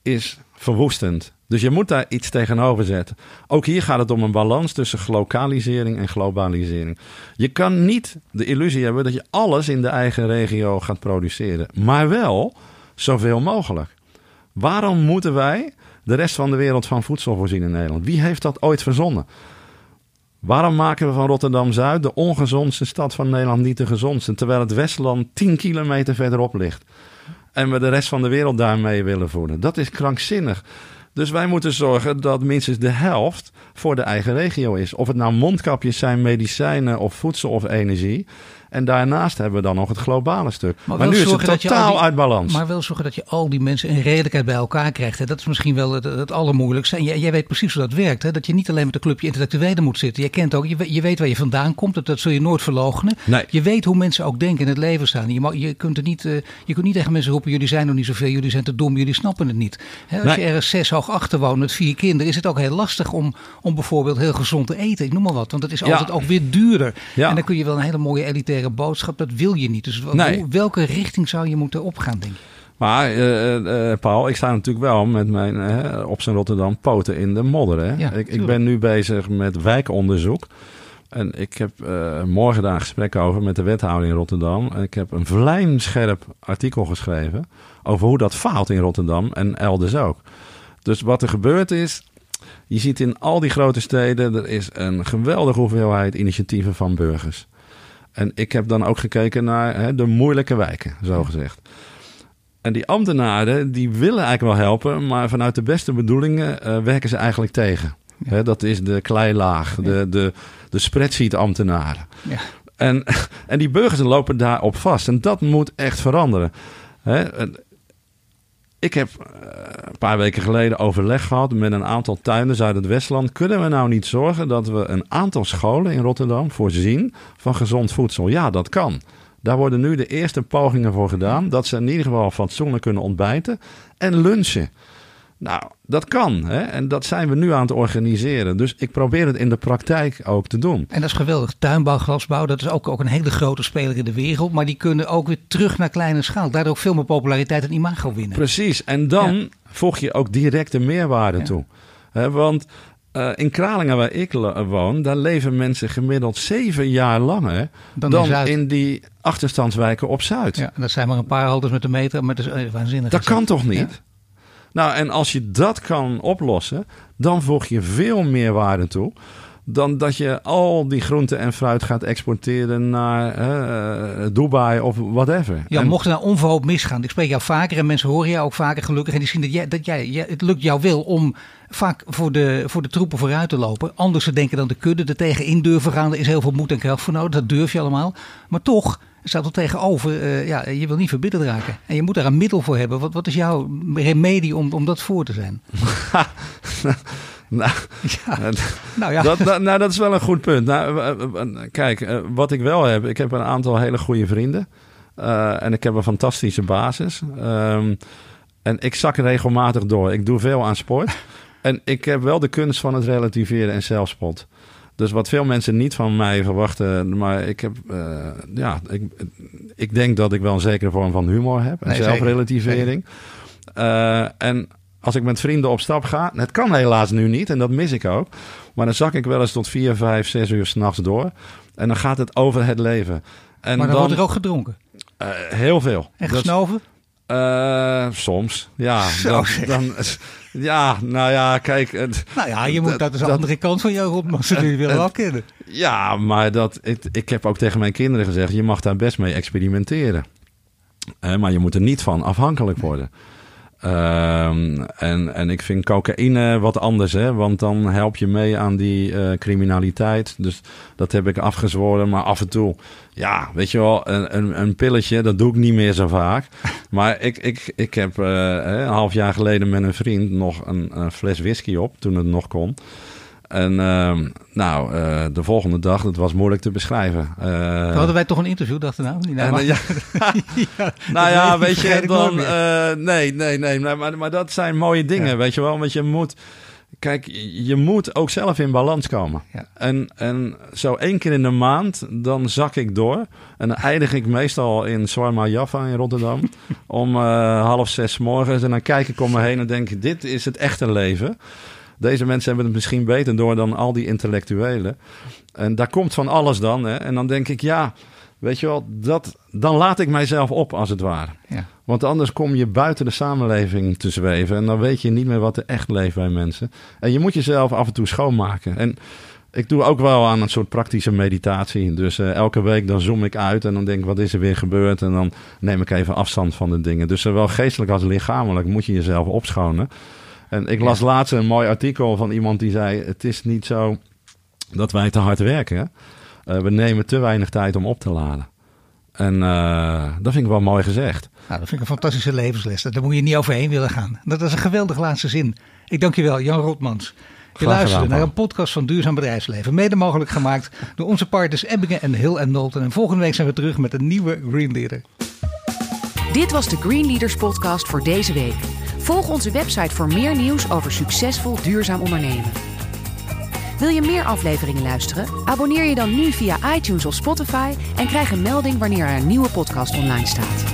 is verwoestend. Dus je moet daar iets tegenover zetten. Ook hier gaat het om een balans tussen lokalisering en globalisering. Je kan niet de illusie hebben dat je alles in de eigen regio gaat produceren. Maar wel zoveel mogelijk. Waarom moeten wij de rest van de wereld van voedsel voorzien in Nederland? Wie heeft dat ooit verzonnen? Waarom maken we van Rotterdam-Zuid de ongezondste stad van Nederland niet de gezondste, terwijl het Westland 10 kilometer verderop ligt? En we de rest van de wereld daarmee willen voeden. Dat is krankzinnig. Dus wij moeten zorgen dat minstens de helft voor de eigen regio is. Of het nou mondkapjes zijn, medicijnen of voedsel of energie. En daarnaast hebben we dan nog het globale stuk. Maar, nu is het totaal die, uit balans. Maar wel zorgen dat je al die mensen in redelijkheid bij elkaar krijgt. Hè? Dat is misschien wel het, het allermoeilijkste. En jij, jij, weet precies hoe dat werkt. Hè? Dat je niet alleen met een clubje intellectuelen moet zitten. Je kent ook, je, je weet waar je vandaan komt. Dat, dat zul je nooit verloochenen. Nee. Je weet hoe mensen ook denken in het leven staan. Je, mag, je, kunt er niet, uh, je kunt niet tegen mensen roepen, jullie zijn nog niet zoveel. Jullie zijn te dom, jullie snappen het niet. Hè? Als nee. je ergens zes hoog achter woont met vier kinderen. Is het ook heel lastig om, om bijvoorbeeld heel gezond te eten. Ik noem maar wat. Want het is altijd ja. ook weer duurder. Ja. En dan kun je wel een hele mooie elitaire boodschap. Dat wil je niet. Dus Nee. welke richting zou je moeten opgaan, denk je? Maar eh, eh, Paul, ik sta natuurlijk wel met mijn eh, op zijn Rotterdam poten in de modder. Hè? Ja, ik, ik ben nu bezig met wijkonderzoek. En ik heb eh, morgen daar een gesprek over met de wethouder in Rotterdam. En ik heb een vlijmscherp artikel geschreven over hoe dat faalt in Rotterdam en elders ook. Dus wat er gebeurd is, je ziet in al die grote steden, er is een geweldige hoeveelheid initiatieven van burgers. En ik heb dan ook gekeken naar hè, de moeilijke wijken, zo gezegd. En die ambtenaren, die willen eigenlijk wel helpen, maar vanuit de beste bedoelingen eh, werken ze eigenlijk tegen. Ja. Hè, dat is de kleilaag, de, de, de spreadsheet-ambtenaren. Ja. En, *laughs* en die burgers lopen daarop vast. En dat moet echt veranderen. Hè? Ik heb eh, een paar weken geleden overleg gehad met een aantal tuinders uit het Westland. Kunnen we nou niet zorgen dat we een aantal scholen in Rotterdam voorzien van gezond voedsel? Ja, dat kan. Daar worden nu de eerste pogingen voor gedaan. Dat ze in ieder geval fatsoenlijk kunnen ontbijten en lunchen. Nou, dat kan. Hè? En dat zijn we nu aan het organiseren. Dus ik probeer het in de praktijk ook te doen. En dat is geweldig. Tuinbouw, glasbouw, dat is ook, ook een hele grote speler in de wereld. Maar die kunnen ook weer terug naar kleine schaal. Daardoor ook veel meer populariteit en imago winnen. Precies. En dan Ja. voeg je ook direct de meerwaarde Ja. toe. Want eh, in Kralingen, waar ik woon, daar leven mensen gemiddeld zeven jaar langer Dan dan, in in die achterstandswijken op Zuid. Ja, en dat zijn maar een paar halters met de meter, maar dat is eh, waanzinnig. Dat kan toch niet? Nou, en als je dat kan oplossen, dan voeg je veel meer waarde toe. Dan dat je al die groenten en fruit gaat exporteren naar eh, Dubai of whatever. Ja, En- mocht er nou onverhoopt misgaan. Ik spreek jou vaker en mensen horen jou ook vaker gelukkig. En die zien dat, jij, dat jij, jij- het lukt jou wel om vaak voor de, voor de troepen vooruit te lopen. Anders te denken dan de kudde. Er tegen in durven gaan. Er is heel veel moed en kracht voor nodig. Dat durf je allemaal. Maar toch staat er tegenover. eh, ja, je wil niet verbitterd raken. En je moet daar een middel voor hebben. Wat, wat is jouw remedie om, om dat voor te zijn? *laughs* nou, Ja, eh, nou ja. Dat, dat- nou, dat is wel een goed punt. Nou, eh, eh, kijk, wat ik wel heb, ik heb een aantal hele goede vrienden. En ik heb een fantastische basis. Ehm, en ik zak regelmatig door. Ik doe veel aan sport. *laughs* en ik heb wel de kunst van het relativeren en zelfspot. Dus wat veel mensen niet van mij verwachten, maar ik heb, eh, ja, ik, ik denk dat ik wel een zekere vorm van humor heb en Nee, zelfrelativering. Eh, en als ik met vrienden op stap ga, het kan helaas nu niet en dat mis ik ook. Maar dan zak ik wel eens tot vier, vijf, zes uur s'nachts door. En dan gaat het over het leven. En maar dan, wordt er ook gedronken. eh, heel veel. En gesnoven. Eh, soms, ja. *laughs* Dan, dan, ja, nou ja, kijk. Nou ja, je moet, dat- is de andere kant van jou, Rob. Maar *laughs* ze willen wel kennen. Ja, maar dat, ik, ik heb ook tegen mijn kinderen gezegd: je mag daar best mee experimenteren. Eh, maar je moet er niet van afhankelijk worden. Ehm, en, en ik vind cocaïne wat anders, hè? want dan help je mee aan die eh, criminaliteit. Dus dat heb ik afgezworen. Maar af en toe, ja, weet je wel, een, een, een pilletje, dat doe ik niet meer zo vaak. *laughs* Maar ik, ik, ik heb eh, een half jaar geleden met een vriend nog een, een fles whisky op, toen het nog kon. En ehm, nou, eh, de volgende dag, dat was moeilijk te beschrijven. Eh, hadden wij toch een interview, dachten nou? *laughs* *laughs* Nou, en, eh, ja, ja, nou ja, weet je, dan... nee, nee, nee, maar, maar, maar dat zijn mooie dingen, Ja. weet je wel. Want je moet... Kijk, je moet ook zelf in balans komen. En, en zo één keer in de maand, dan zak ik door. En dan eindig ik meestal in Swarma Jaffa in Rotterdam. *laughs* om half zes morgens. En dan kijk ik om me heen en denk ik, dit is het echte leven. Deze mensen hebben het misschien beter door dan al die intellectuelen. En daar komt van alles dan. Hè? En dan denk ik, ja, Weet je wel, dat, dan laat ik mijzelf op als het ware. Ja. Want anders kom je buiten de samenleving te zweven. En dan weet je niet meer wat er echt leeft bij mensen. En je moet jezelf af en toe schoonmaken. En ik doe ook wel aan een soort praktische meditatie. Dus eh, elke week dan zoom ik uit en dan denk ik, wat is er weer gebeurd? En dan neem ik even afstand van de dingen. Dus zowel geestelijk als lichamelijk moet je jezelf opschonen. En ik las laatst een mooi artikel van iemand die zei: Het is niet zo dat wij te hard werken. Uh, we nemen te weinig tijd om op te laden. En uh, dat vind ik wel mooi gezegd. Nou, dat vind ik een fantastische levensles. Daar moet je niet overheen willen gaan. Dat is een geweldig laatste zin. Ik dank je wel, Jan Rotmans. Je luistert naar een podcast van Duurzaam Bedrijfsleven. Mede mogelijk gemaakt door onze partners Ebbingen en Hill en Nolten. En volgende week zijn we terug met een nieuwe Green Leader. Dit was de Green Leaders podcast voor deze week. Volg onze website voor meer nieuws over succesvol duurzaam ondernemen. Wil je meer afleveringen luisteren? Abonneer je dan nu via iTunes of Spotify en krijg een melding wanneer er een nieuwe podcast online staat.